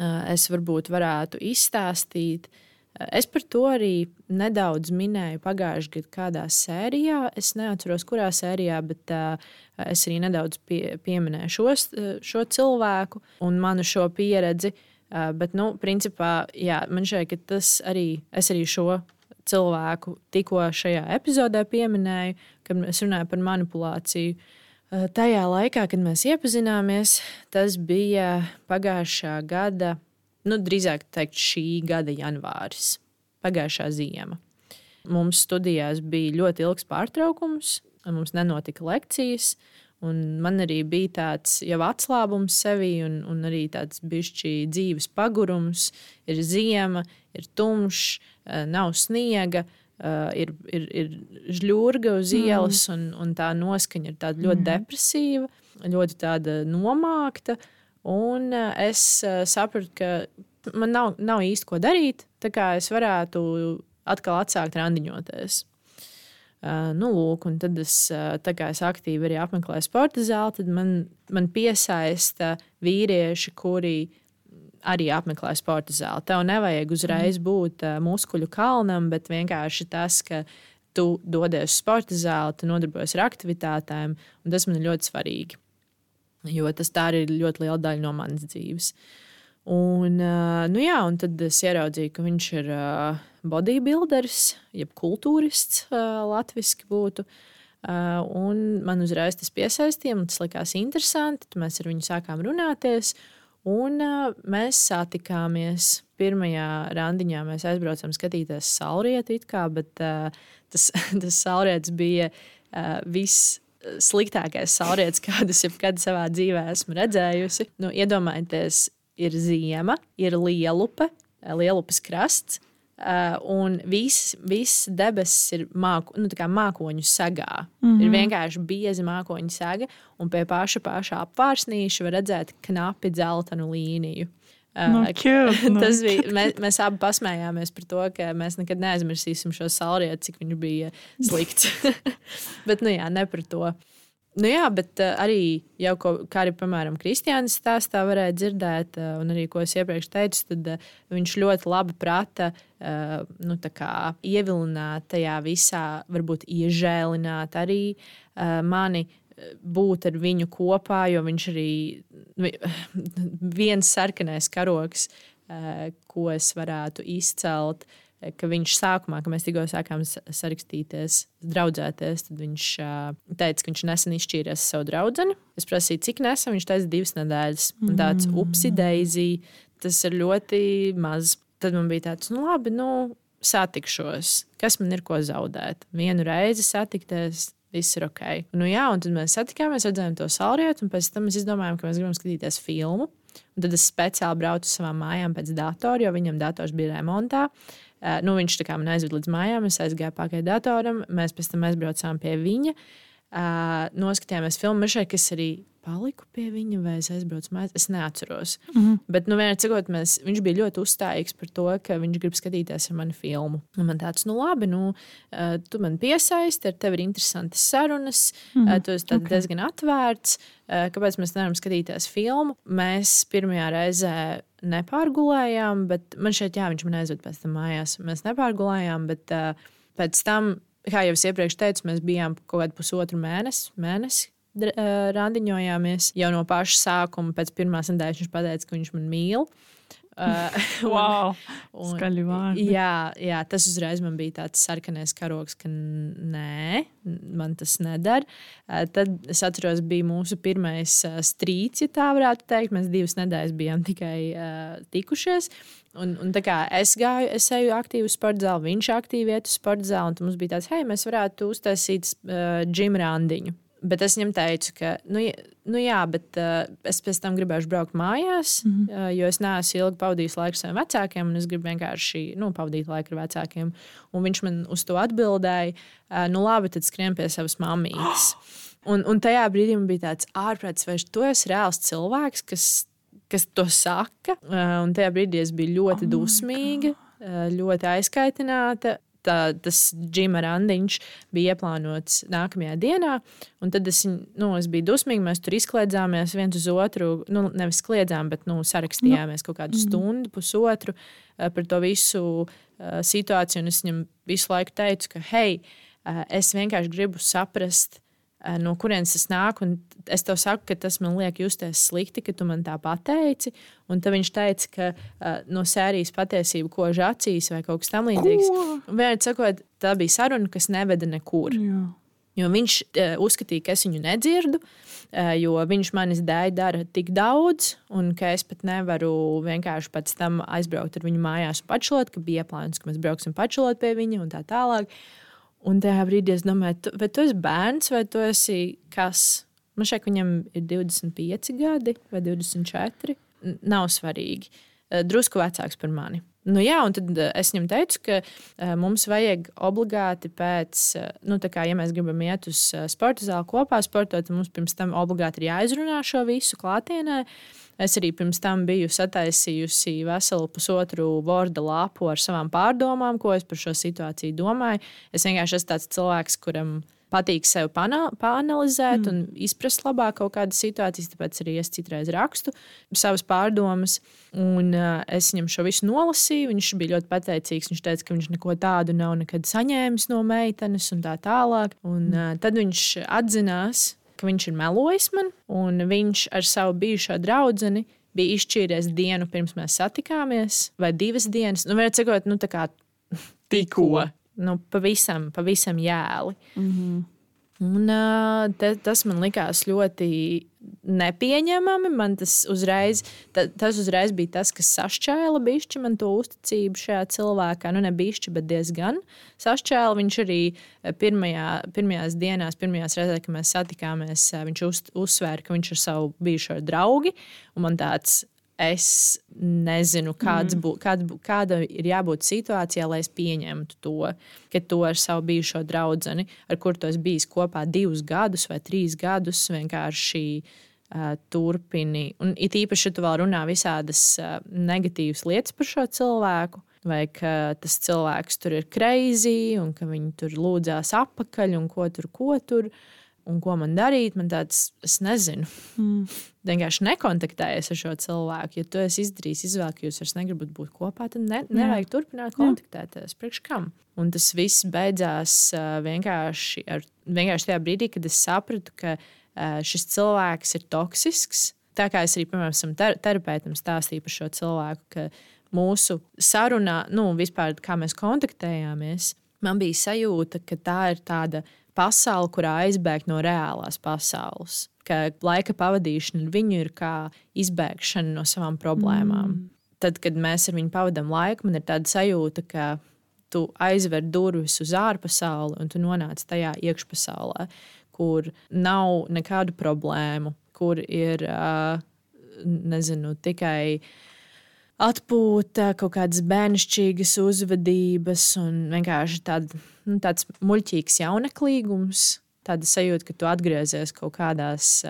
es varbūt varētu izstāstīt. Es par to arī nedaudz minēju pagājušajā gadā, kādā sērijā. Es neatceros, kurā sērijā, bet uh, es arī nedaudz pie, pieminēju šos, šo cilvēku un manu šo pieredzi. Uh, bet, nu, principā, jā, man šķiet, ka tas arī, es arī šo cilvēku tikko šajā epizodē pieminēju, kad es runāju par manipulāciju. Uh, tajā laikā, kad mēs iepazināmies, tas bija pagājušā gada nu, drīzāk teikt, šī gada janvāris, pagājušā ziema. Mums studijās bija ļoti ilgs pārtraukums, mums nenotika lekcijas. Man arī bija tāds jau atslābums sevī, un, un arī tāds bišķi dzīves pagurums. Ir ziema, ir tumšs, eh, nav sniega, eh, ir, ir, ir žļurga uz mm. ielas, mm. un, un tā noskaņa ir ļoti mm. depresīva, ļoti nomākta. Un uh, es sapratu, ka man nav, nav īsti ko darīt, tā kā es varētu atkal atsākt randiņoties. Uh, nu, lūk, un tad es, uh, es aktīvi arī apmeklēju sporta zāli. Tad man, man piesaista vīrieši, kuri arī apmeklē sporta zāli. Tev nevajag uzreiz mm. būt uh, muskuļu kalnam, bet vienkārši tas, ka tu dodies uz sporta zāli, tu nodarbojies ar aktivitātēm, un tas man ir ļoti svarīgi jo tas tā ir ļoti liela daļa no manas dzīves. Un, nu jā, un tad es ieraudzīju, ka viņš ir bodybuilders, jeb kultūrists, latviešu būtu. Un man uzreiz tas piesaistīja, tas likās interesanti. Tad mēs ar viņu sākām runāties. Un mēs satikāmies. Pirmajā randiņā mēs aizbraucām skatīties saulrietu, kā, bet tas, *laughs* tas saulrietis bija viss sliktākais saulrietis, kādus jebkad savā dzīvē esmu redzējusi. Nu, iedomājieties, ir ziema, ir lielupe, lielupes krasts. Uh, un viss vis debesis ir māku, nu, mākoņu sagā. Mm -hmm. Ir vienkārši bieza mākoņu saga, un pie paša, paša apvārsnīša var redzēt knapi dzeltenu līniju. No, nu, cute, no. *laughs* Nu. Tas bija. Mēs, mēs abi pasmējāmies par to, ka mēs nekad neaizmirsīsim šo saulrietu, cik viņš bija slikts. *laughs* Bet, nu jā, ne par to. Nu jā, bet uh, arī jau ko, kā arī, piemēram, Kristiānis stāstā varēja dzirdēt, uh, un arī ko es iepriekš teicu, tad uh, viņš ļoti labi prata nu, ievilināt tajā visā, varbūt iežēlināt arī mani būt ar viņu kopā, jo viņš arī *laughs* viens sarkanais karoks, ko es varētu izcelt. Ka viņš sākumā, kad mēs tikko sākām sarakstīties, draudzēties, tad viņš teica, ka viņš nesen izšķīries ar savu draugu. Es prasīju, cik nesen viņš teica, divas nedēļas. Un tāds mm. upsideizi, tas ir ļoti maz. Tad man bija tāds, nu labi, nu, satikšos. Kas man ir ko zaudēt? Vienu reizi satikties. Viss ir ok. Nu, jā, un tad mēs satikāmies, redzējām to saulrietu, un pēc tam mēs izdomājām, ka mēs gribam skatīties filmu. Un tad es speciāli braucu uz savām mājām pēc datora, jo viņam dators bija remontā. Uh, nu, viņš man aizveda līdz mājām, es aizgāju pakaļ datoram, mēs pēc tam aizbraucām pie viņa. Uh, noskatījāmies filmu, šeit, kas arī paliku pie viņa, vai es aizbraucu mājās. Es neatceros. Mm -hmm. Bet, nu, vienā cikot, mēs, viņš bija ļoti uzstājīgs par to, ka viņš grib skatīties ar mani filmu. Un man tāds, nu, labi, nu, uh, tu man piesaisti, ar tevi ir interesantas sarunas, mm -hmm. uh, tu esi okay. diezgan atvērts. Uh, kāpēc mēs nevaram skatīties filmu? Mēs pirmajā reizē nepārgulējām, bet man šeit, jā, viņš man aizved pēc tam mājās. Mēs nepārgulējām, bet uh, pēc tam, kā jau es iepriekš teicu, mēs bijām kaut kādu pusotru mēnesi, mēnesi randiņojāmies jau no paša sākuma. Pēc pirmās nedēļas viņš teica, ka viņš man mīl. Uh, *laughs* wow, un, skaļi vārdi. Jā, jā, tas uzreiz man bija tāds sarkanais karoks, ka nē, man tas nedara. Uh, tad es atceros, bija mūsu pirmais uh, strīds, ja tā varētu teikt. Mēs divas nedēļas bijām tikai uh, tikušies. Un, un tā kā es gāju, es eju aktīvi uz sporta zāli, viņš aktīvi iet uz sporta zāli, un mums bija tāds, hei, mēs varētu uztaisīt uh, džim randiņu. Bet es viņam teicu, ka, nu, nu jā, bet uh, es pēc tam gribēšu braukt mājās, mm -hmm. uh, jo es neesmu ilgi pavadījis laiku ar saviem vecākiem, un es gribu vienkārši nu, pavadīt laiku ar vecākiem. Un viņš man uz to atbildēja, uh, nu labi, tad skrien pie savas mammītes. *gasps* Un, un tajā brīdī man bija tāds ārprāts, vai tu esi reāls cilvēks, kas, kas to saka. Uh, un tajā brīdī es biju ļoti oh dusmīga, uh, ļoti aizkaitināta tā, tas džina randiņš bija ieplānots nākamajā dienā. Tad es, nu, es biju dusmīga, mēs tur izkliedzāmies viens uz otru. Nu, nevis kliedzām, bet nu, sarakstījāmies kaut kādu mm. stundu, pusotru eh, par to visu uh, situāciju. Es viņam visu laiku teicu, ka, hei, uh, es vienkārši gribu saprast, no kurienes tas nāk. Es tev saku, ka tas man liek justies slikti, ka tu man tā pateici. Un tad viņš teica, ka uh, no sērijas patiesība kož acīs vai kaut kas tamlīdzīgs. Vienkārši sakot, tā bija saruna, kas neveda nekur. Jā. Jo viņš uh, uzskatīja, ka es viņu nedzirdu, uh, jo viņš manis dēļ dara tik daudz, un ka es pat nevaru vienkārši pēc tam aizbraukt ar viņu mājās un pačlot, ka bija plāns, ka mēs brauksim pačlot pie viņa un tā tālāk. Un tajā brīdī es domāju, tu, vai tu esi bērns vai tu esi kas? Man šeit viņam ir 25 gadi vai 24 nav svarīgi. Eh, drusku vecāks par mani. Nu, jā, un tad eh, es viņam teicu, ka uh, mums vajag obligāti pēc, uh, nu, kā, ja mēs gribam iet uz uh, sporta zāli kopā, sportot, tad mums pirms tam obligāti ir jāizrunā šo visu klātienē. Es arī pirms tam biju sataisījusi veselu pusotru vārdu lapu ar savām pārdomām, ko es par šo situāciju domāju. Es vienkārši esmu tāds cilvēks, kuram patīk sev panalizēt mm. un izprast labāk kaut kādas situācijas. Tāpēc arī es citreiz rakstu savas pārdomas. Un, uh, es viņam šo visu nolasīju. Viņš bija ļoti pateicīgs. Viņš teica, ka viņš neko tādu nav nekad saņēmis no meitenes un tā tālāk. Un, uh, tad viņš atzinās, ka viņš ir melojis man, un viņš ar savu bijušo draugu bija izšķīries dienu pirms mēs satikāmies, vai divas dienas. Nu, Varētu sakot, nu, tā kā tikko *laughs* nu, pavisam, pavisam jēli. Mm -hmm. Un, te, tas man likās ļoti nepieņemami. Man tas uzreiz, ta, tas uzreiz bija tas, kas sašķēla bišķi man to uzticību šajā cilvēkā. Nu, ne bišķi, bet diezgan sašķēla. Viņš arī pirmajā, pirmajās dienās, pirmajās reizēs, kad mēs satikāmies, viņš uz, uzsvēra, ka viņš ir savu bijušo draugu. Man tāds es nezinu, kāds mm. bū, kād, kāda ir jābūt situācijā, lai es pieņemtu to, ka to ar savu bijušo draugu, ar kuru tu esi bijis kopā divus gadus vai trīs gadus, vienkārši uh, turpini. Un it īpaši, ja tu vēl runā visādas uh, negatīvas lietas par šo cilvēku. Vai ka tas cilvēks tur ir greizi, un ka viņi tur lūdzās apakaļ, un ko tur, ko tur. Un ko man darīt. Man tāds, es nezinu. Mm. Vienkārši nekontaktējies ar šo cilvēku. Ja tu esi izdarījis izvēli, ka jūs vairs negribat būt kopā, tad ne, nevajag Jā. turpināt kontaktēties. Priekš kam? Un tas viss beidzās uh, vienkārši, ar, vienkārši tajā brīdī, kad es sapratu, ka uh, šis cilvēks ir toksisks. Tā kā es arī, piemēram, tam ter terapeitam stāstīju par šo cilvēku, ka mūsu sarunā, nu, vispār kā mēs kontaktējāmies, man bija sajūta, ka tā ir tāda pasaule, kurā aizbēgt no reālās pasaules. Ka laika pavadīšana ar viņu ir kā izbēgšana no savām problēmām. Mm. Tad, kad mēs ar viņu pavadām laiku, man ir tāda sajūta, ka tu aizver durvis uz ārpasauli un tu nonāc tajā iekšpasaulē, kur nav nekādu problēmu, kur ir nezinu, tikai atpūta, kaut kādas bērnišķīgas uzvedības un vienkārši tād, nu, tāds muļķīgs jauneklīgums. Tāda sajūta, ka tu atgriezies kaut kādās,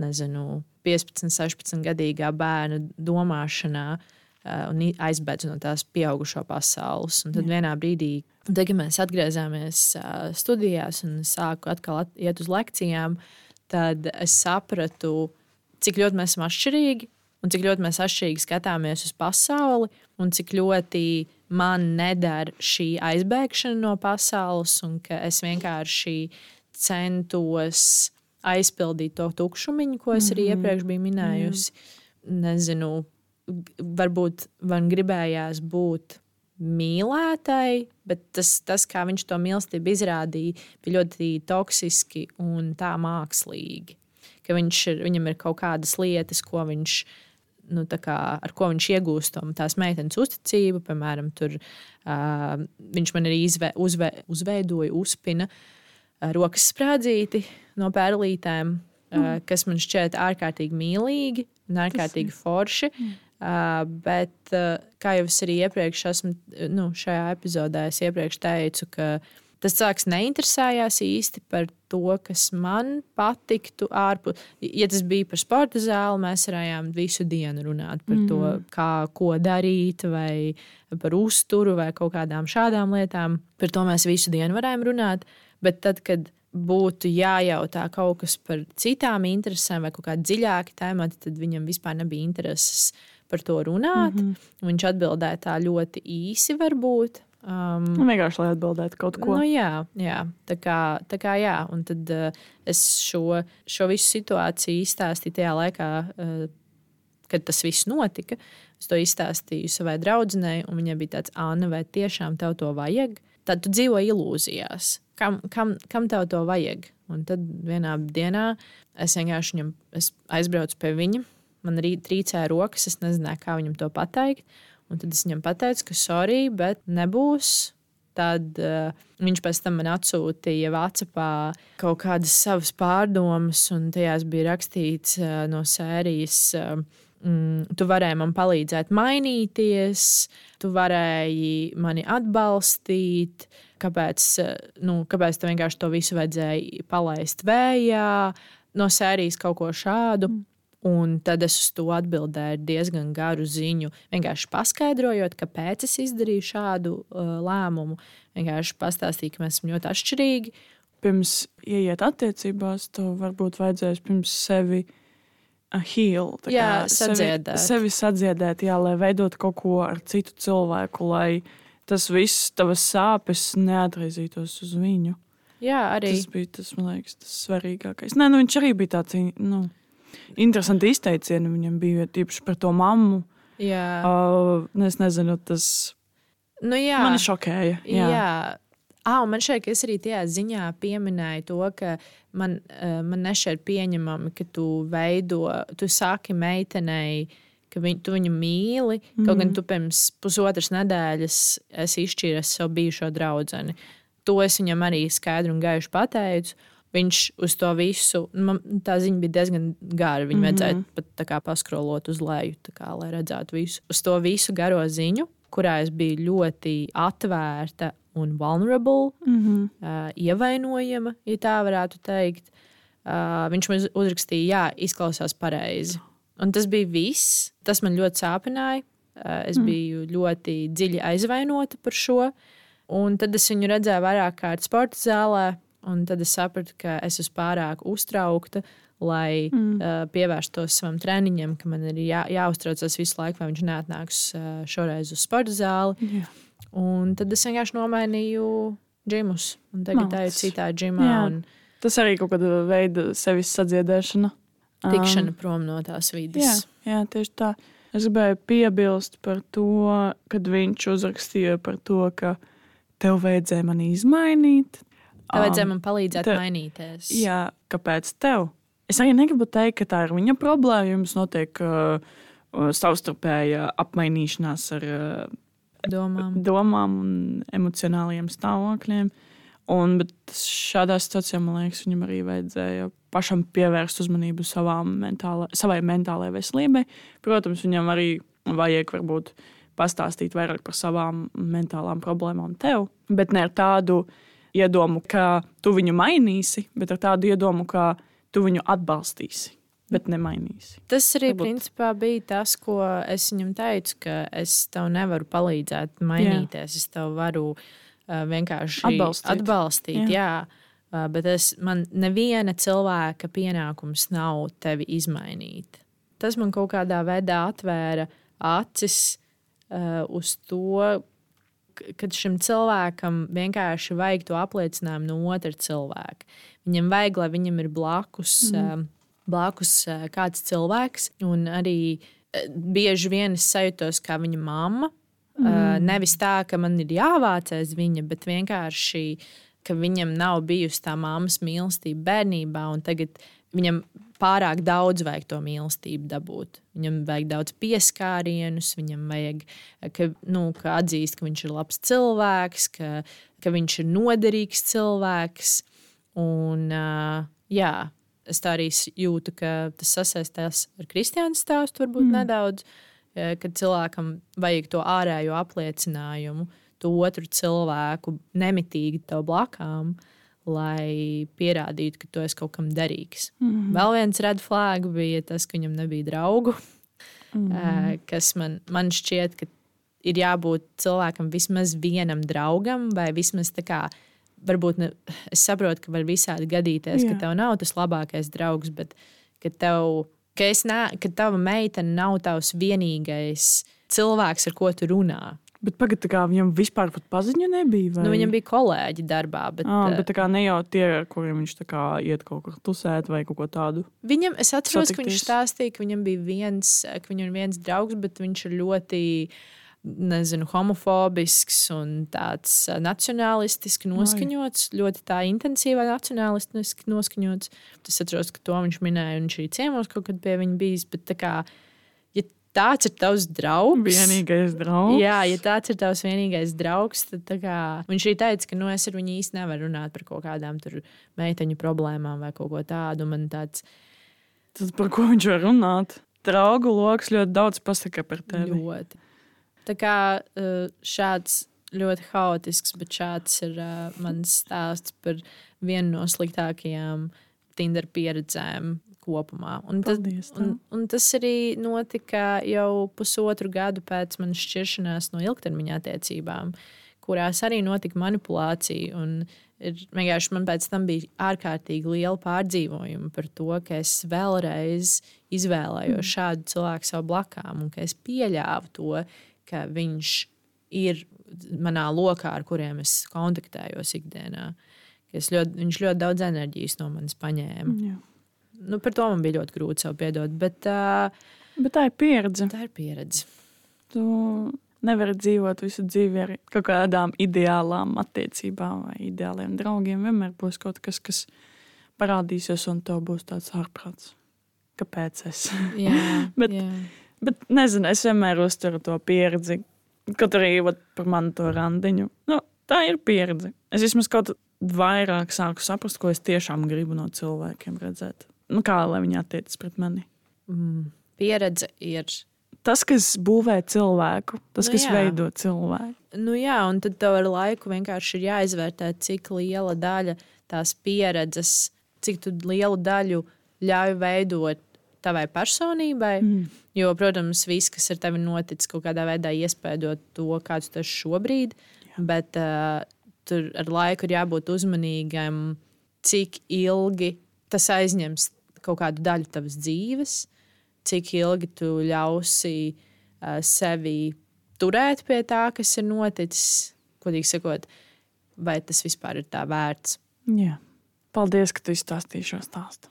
nezinu, 15, 16 gadīgā bērna domāšanā un aizbēdz no tās pieaugušo pasaules. Un tad vienā brīdī, tad, kad mēs atgriezāmies studijās un sāku atkal iet uz lekcijām, tad es sapratu, cik ļoti mēs esam atšķirīgi un cik ļoti mēs atšķirīgi skatāmies uz pasauli, un cik ļoti man nedara šī aizbēgšana no pasaules, un ka es vienkārši centos aizpildīt to tukšumiņu, ko es arī mhm. iepriekš biju minējusi. Nezinu, varbūt man gribējās būt mīlētai, bet tas, tas, kā viņš to mīlestību izrādīja, bija ļoti toksiski un tā mākslīgi. Ka viņš ir, viņam ir kaut kādas lietas, ko viņš nu, kā, ar ko viņš iegūst tās meitenes uzticību. Piemēram, tur, uh, viņš man arī izve, uzve, uzveidoja, uzpina uh, rokas sprādzīti no pērlītēm, uh, mm. kas man šķiet ārkārtīgi mīlīgi un ārkārtīgi forši. Mm. Uh, bet, uh, kā jau es arī iepriekš esmu, nu, šajā epizodē es iepriekš teicu, ka tas cilvēks neinteresējās īsti par to, kas man patiktu ārpus. Ja tas bija par sporta zāli, mēs varējām visu dienu runāt par mm. to, kā, ko darīt, vai par uzturu, vai kaut kādām šādām lietām. Par to mēs visu dienu varējām runāt. Bet tad, kad būtu jājautā kaut kas par citām interesēm vai kaut kāda dziļāka tēmata, tad viņam vispār nebija intereses par to runāt. Mm -hmm. Viņš atbildēja tā ļoti īsi, varbūt. Um, nu, vienkārši lai atbildētu kaut ko. Nu, jā, jā, tā kā, tā kā jā. Un tad uh, es šo, šo visu situāciju izstāstīju tajā laikā, uh, kad tas viss notika. Es to izstāstīju savai draudzenei, un viņai bija tāds, Anna, vai tiešām tev to vajag? Tad tu dzīvo ilūzijās. Kam, kam, kam tev to vajag? Un tad vienā dienā es vienkārši viņam, es aizbraucu pie viņa man arī trīcēja rokas, es nezināju, kā viņam to pateikt. Un tad es viņam pateicu, ka sorry, bet nebūs. Tad uh, viņš pēc tam man atsūtīja Vācijā kaut kādas savas pārdomas, un tajās bija rakstīts uh, no sērijas. Uh, mm, tu varēji man palīdzēt mainīties, tu varēji mani atbalstīt. Kāpēc, nu, kāpēc tev vienkārši to visu vajadzēja palaist vējā, no sērijas kaut ko šādu? Mm. Un tad es uz to atbildēju diezgan garu ziņu, vienkārši paskaidrojot, kāpēc es izdarīju šādu uh, lēmumu. Vienkārši pastāstīju, ka mēs esam ļoti atšķirīgi. Pirms ieiet attiecībās, tev varbūt vajadzēs pirms sevi heal, jā, sadziedēt. Sevi, sevi sadziedēt, jā, lai veidotu kaut ko ar citu cilvēku, lai tas viss, tavas sāpes neatraizītos uz viņu. Jā, arī tas bija tas, man liekas, tas svarīgākais. Nē, nu, viņš arī bija tāds. Nu, interesanti izteicieni viņam bija tieši par to mammu. Jā. Uh, es nezinu, tas nu, jā. man šokēja. Jā. jā. Ah, man šeit arī tajā ziņā pieminēja to, ka man, uh, man nešķiet pieņemami, ka tu veido, tu saki meitenei, ka viņ, tu viņu mīli. Mm. Kaut gan mhm. tu pirms pusotras nedēļas esi izšķīries savu bijušo draugu. To es viņam arī skaidri un gaiši pateicu. Viņš uz to visu, man, tā ziņa bija diezgan gara. Viņu mm -hmm. vajadzēja pat tā kā paskrolot uz leju, kā, lai redzētu visu. Uz to visu garo ziņu, kurā es biju ļoti atvērta un vulnerable, mm -hmm. uh, ievainojama, ja tā varētu teikt. Uh, viņš man uzrakstīja, jā, izklausās pareizi. Un tas bija viss. Tas man ļoti sāpināja. Uh, es mm. biju ļoti dziļi aizvainota par šo. Un tad es viņu redzēju vairāk kārt sporta zālē Un tad es sapratu, ka es esmu pārāk uztraukta, lai mm. uh, pievērstos savam treniņam, ka man ir jā, jāuztraucas visu laiku, vai viņš neatnāks uh, šoreiz uz sporta zāli. Jā. Un tad es vienkārši nomainīju džimus. Un tagad Malacis. eju citā džimā Jā. un Tas arī kaut kāda veida sevis sadziedēšana. tikšana prom no tās vidas. Jā, jā, tieši tā. Es gribēju piebilst par to, kad viņš uzrakstīja par to, ka tev vajadzēja mani izmainīt. Tev vajadzēja man palīdzēt te- mainīties. Jā, kāpēc tev? Es arī negribu teikt, ka tā ir viņa problēma. Jums notiek uh, uh, savstarpēja apmainīšanās ar uh, domām. domām un emocionāliem stāvokļiem. Un, bet šādā situācijā man liekas, viņam arī vajadzēja pašam pievērst uzmanību mentāla, savai mentālajai veselībai. Protams, viņam arī vajag varbūt pastāstīt vairāk par savām mentālām problēmām tev, bet ne ar tādu iedomu, ka tu viņu mainīsi, bet ar tādu iedomu, ka tu viņu atbalstīsi, bet nemainīsi. Tas arī Varbūt- principā bija tas, ko es viņam teicu, ka es tev nevaru palīdzēt mainīties. Es tev varu uh, vienkārši Atbalstīt. atbalstīt jā. Jā. Uh, bet es, man neviena cilvēka pienākums nav tevi izmainīt. Tas man kaut kādā veidā atvēra acis uh, uz to, kad šim cilvēkam vienkārši vajag to apliecinājumu no otra cilvēka. Viņam vajag, lai viņam ir blakus, mm. blakus eh, kāds cilvēks. Un arī eh, bieži vien es sajūtos kā viņa mamma. Mm. Nevis tā, ka man ir jāvācās viņa, bet vienkārši, ka viņam nav bijusi tā mammas mīlestība bērnībā, un tagad viņam pārāk daudz vajag to mīlestību dabūt. Viņam vajag daudz pieskārienus, viņam vajag, ka, nu, ka atzīst, ka viņš ir labs cilvēks, ka, ka viņš ir noderīgs cilvēks. Un, uh, jā, es tā arī jūtu, ka tas sasaistās ar kristiānu stāstu varbūt mm. nedaudz, kad cilvēkam vajag to ārējo apliecinājumu, to otru cilvēku nemitīgi tev blakām, lai pierādītu, ka tu esi kaut kam derīgs. Mm -hmm. Vēl viens red flag bija tas, ka viņam nebija draugu, mm -hmm. *laughs* kas man, man šķiet, ka ir jābūt cilvēkam vismaz vienam draugam, vai vismaz tā kā varbūt ne, es saprotu, ka var visādi gadīties, Jā. ka tev nav tas labākais draugs, bet ka tev. Ka, nē, ka tava meitene nav tavs vienīgais cilvēks, ar ko tu runā. Bet pagaidi, kā viņam vispār pat paziņu nebija. Vai? Nu, viņam bija kolēģi darbā, bet, eh, bet tā kā ne jau tie, kuriem viņš kā iet kaut kur tusēt vai kaut ko tādu. Viņam, es atceros, ka viņš satikties. stāstīja, ka viņam bija viens, ka viņam ir viens draugs, bet viņš ir ļoti nezinu, homofobisks un tāds ā, nacionālistiski noskaņots, Ai. ļoti tā intensīvā nacionālistiski noskaņots. Es atceros, ka to viņš minēja, un viņš arī ciemos kaut kad pie viņa bijis. Bet kā, tāds ir tavs draugs, Vienīgais draugs. Jā, ja tāds ir tavs vienīgais draugs, tad kā, viņš arī teica, ka nu, es ar viņu īsti nevaru runāt par kaut kādām tur meiteņu problēmām vai kaut ko tādu. Man tāds Tas, par ko viņš var runāt. Draugu lokus ļoti daudz pasaka par tevi. ļoti. Tā kā eh, šāds ļoti haotisks, bet šāds ir uh, mans stāsts par vienu no sliktākajām Tinder pieredzēm kopumā. Un, Paldies, tev. un, un tas arī notika jau pusotru gadu pēc manas šķiršanās no ilgtermiņa attiecībām, kurās arī notika manipulācija. Un ir, vienkārši man pēc tam bija ārkārtīgi liela pārdzīvojuma par to, ka es vēlreiz izvēlējos šādu cilvēku savu blakām un ka es pieļāvu to, ka viņš ir manā lokā, ar kuriem es kontaktējos ikdienā. Ļoti, viņš ļoti daudz enerģijas no manis paņēma. Jā. Nu, par to man bija ļoti grūti sev piedot, bet uh, Bet tā ir pieredze. tā ir pieredze. Tu nevari dzīvot visu dzīvi ar kaut kādām ideālām attiecībām vai ideāliem draugiem. Vienmēr būs kaut kas, kas parādīsies, un tev būs tāds ārprāts. Kāpēc es? Jā, *laughs* Bet- jā. Bet nezinu, es vienmēr uztveru to pieredzi. Kaut arī vat, par manu to randiņu. Nu, tā ir pieredze. Es vismaz kaut vairāk sāku saprast, ko es tiešām gribu no cilvēkiem redzēt. Nu, kā lai viņi attiecas pret mani. Mm. Pieredze ir. Tas, kas būvē cilvēku, tas, Nu kas jā. veido cilvēku. Nu, jā, un tad tev ar laiku vienkārši ir jāizvērtē, cik liela daļa tās pieredzes, cik lielu daļu ļauj veidot tavai personībai. Mm. Jo, protams, viss, kas ar tevi noticis, kaut kādā veidā iespēdot to, kāds tu esi šobrīd. Jā. Bet uh, tur ar laiku ir jābūt uzmanīgam cik ilgi tas aizņems kaut kādu daļu tavas dzīves, cik ilgi tu ļausi uh, sevi turēt pie tā, kas ir noticis, godīgi sakot, vai tas vispār ir tā vērts. Jā. Paldies, ka tu izstāstīji šo stāstu.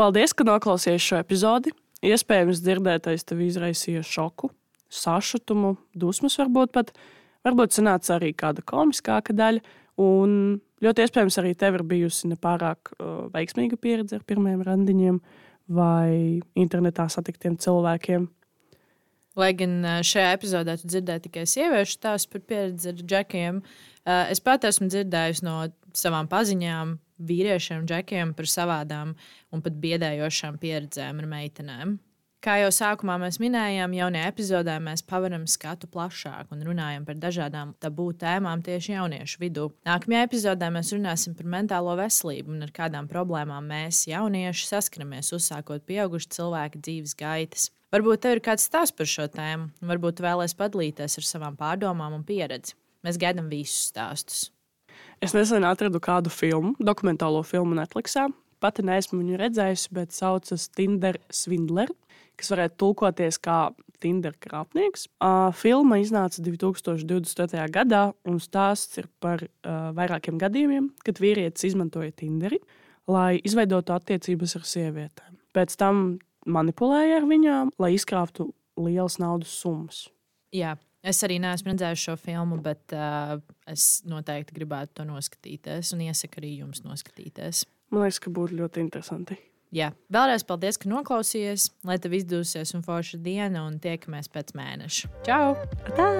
Paldies, ka noklausījies šo epizodi. Iespējams, dzirdētais tev izraisīja šoku, sašutumu, dusmas varbūt pat. Varbūt sanāca arī kāda komiskāka daļa. Un ļoti iespējams, arī tev ir bijusi nepārāk uh, veiksmīga pieredze ar pirmiem randiņiem vai internetā satiktiem cilvēkiem. Lai gan šajā epizodē tu dzirdēji tikai sieviešu stāstu par pieredzi ar džekiem, es pat esmu dzirdējusi no savām paziņām, vīriešiem, džekiem par savādām un pat biedējošām pieredzēm ar meitenēm. Kā jau sākumā mēs minējām, jaunajā epizodē mēs paveram skatu plašāk un runājam par dažādām tabū tēmām tieši jauniešu vidū. Nākamajā epizodē mēs runāsim par mentālo veselību un ar kādām problēmām mēs, jaunieši, saskaramies uzsākot pieaugušu cilvēku dzīves gaitas. Varbūt tev ir kāds stāsts par šo tēmu, varbūt vēlēs padalīties ar savām pārdomām un pieredzi. Mēs gaidām visus stāstus. Es nesen atradu kādu filmu, dokumentālo filmu Netflixā. Pati neesmu viņu redzējusi, bet saucas Tinder Swindler kas varētu tulkoties kā Tinder krāpnieks. Uh, filma iznāca 2024. gadā, un stāsts ir par uh, vairākiem gadījumiem, kad vīrietis izmantoja Tinderi, lai izveidotu attiecības ar sievietēm. Pēc tam manipulēja ar viņām, lai izkrāptu lielas naudas summas. Jā. Es arī neesmu redzējis šo filmu, bet uh, es noteikti gribētu to noskatīties un iesaku arī jums noskatīties. Man liekas, ka būtu ļoti interesanti. Jā, vēlreiz paldies, ka noklausījāties. Lai tev izdosies un forša diena, un tiekamies pēc mēneša. Čau! Tā!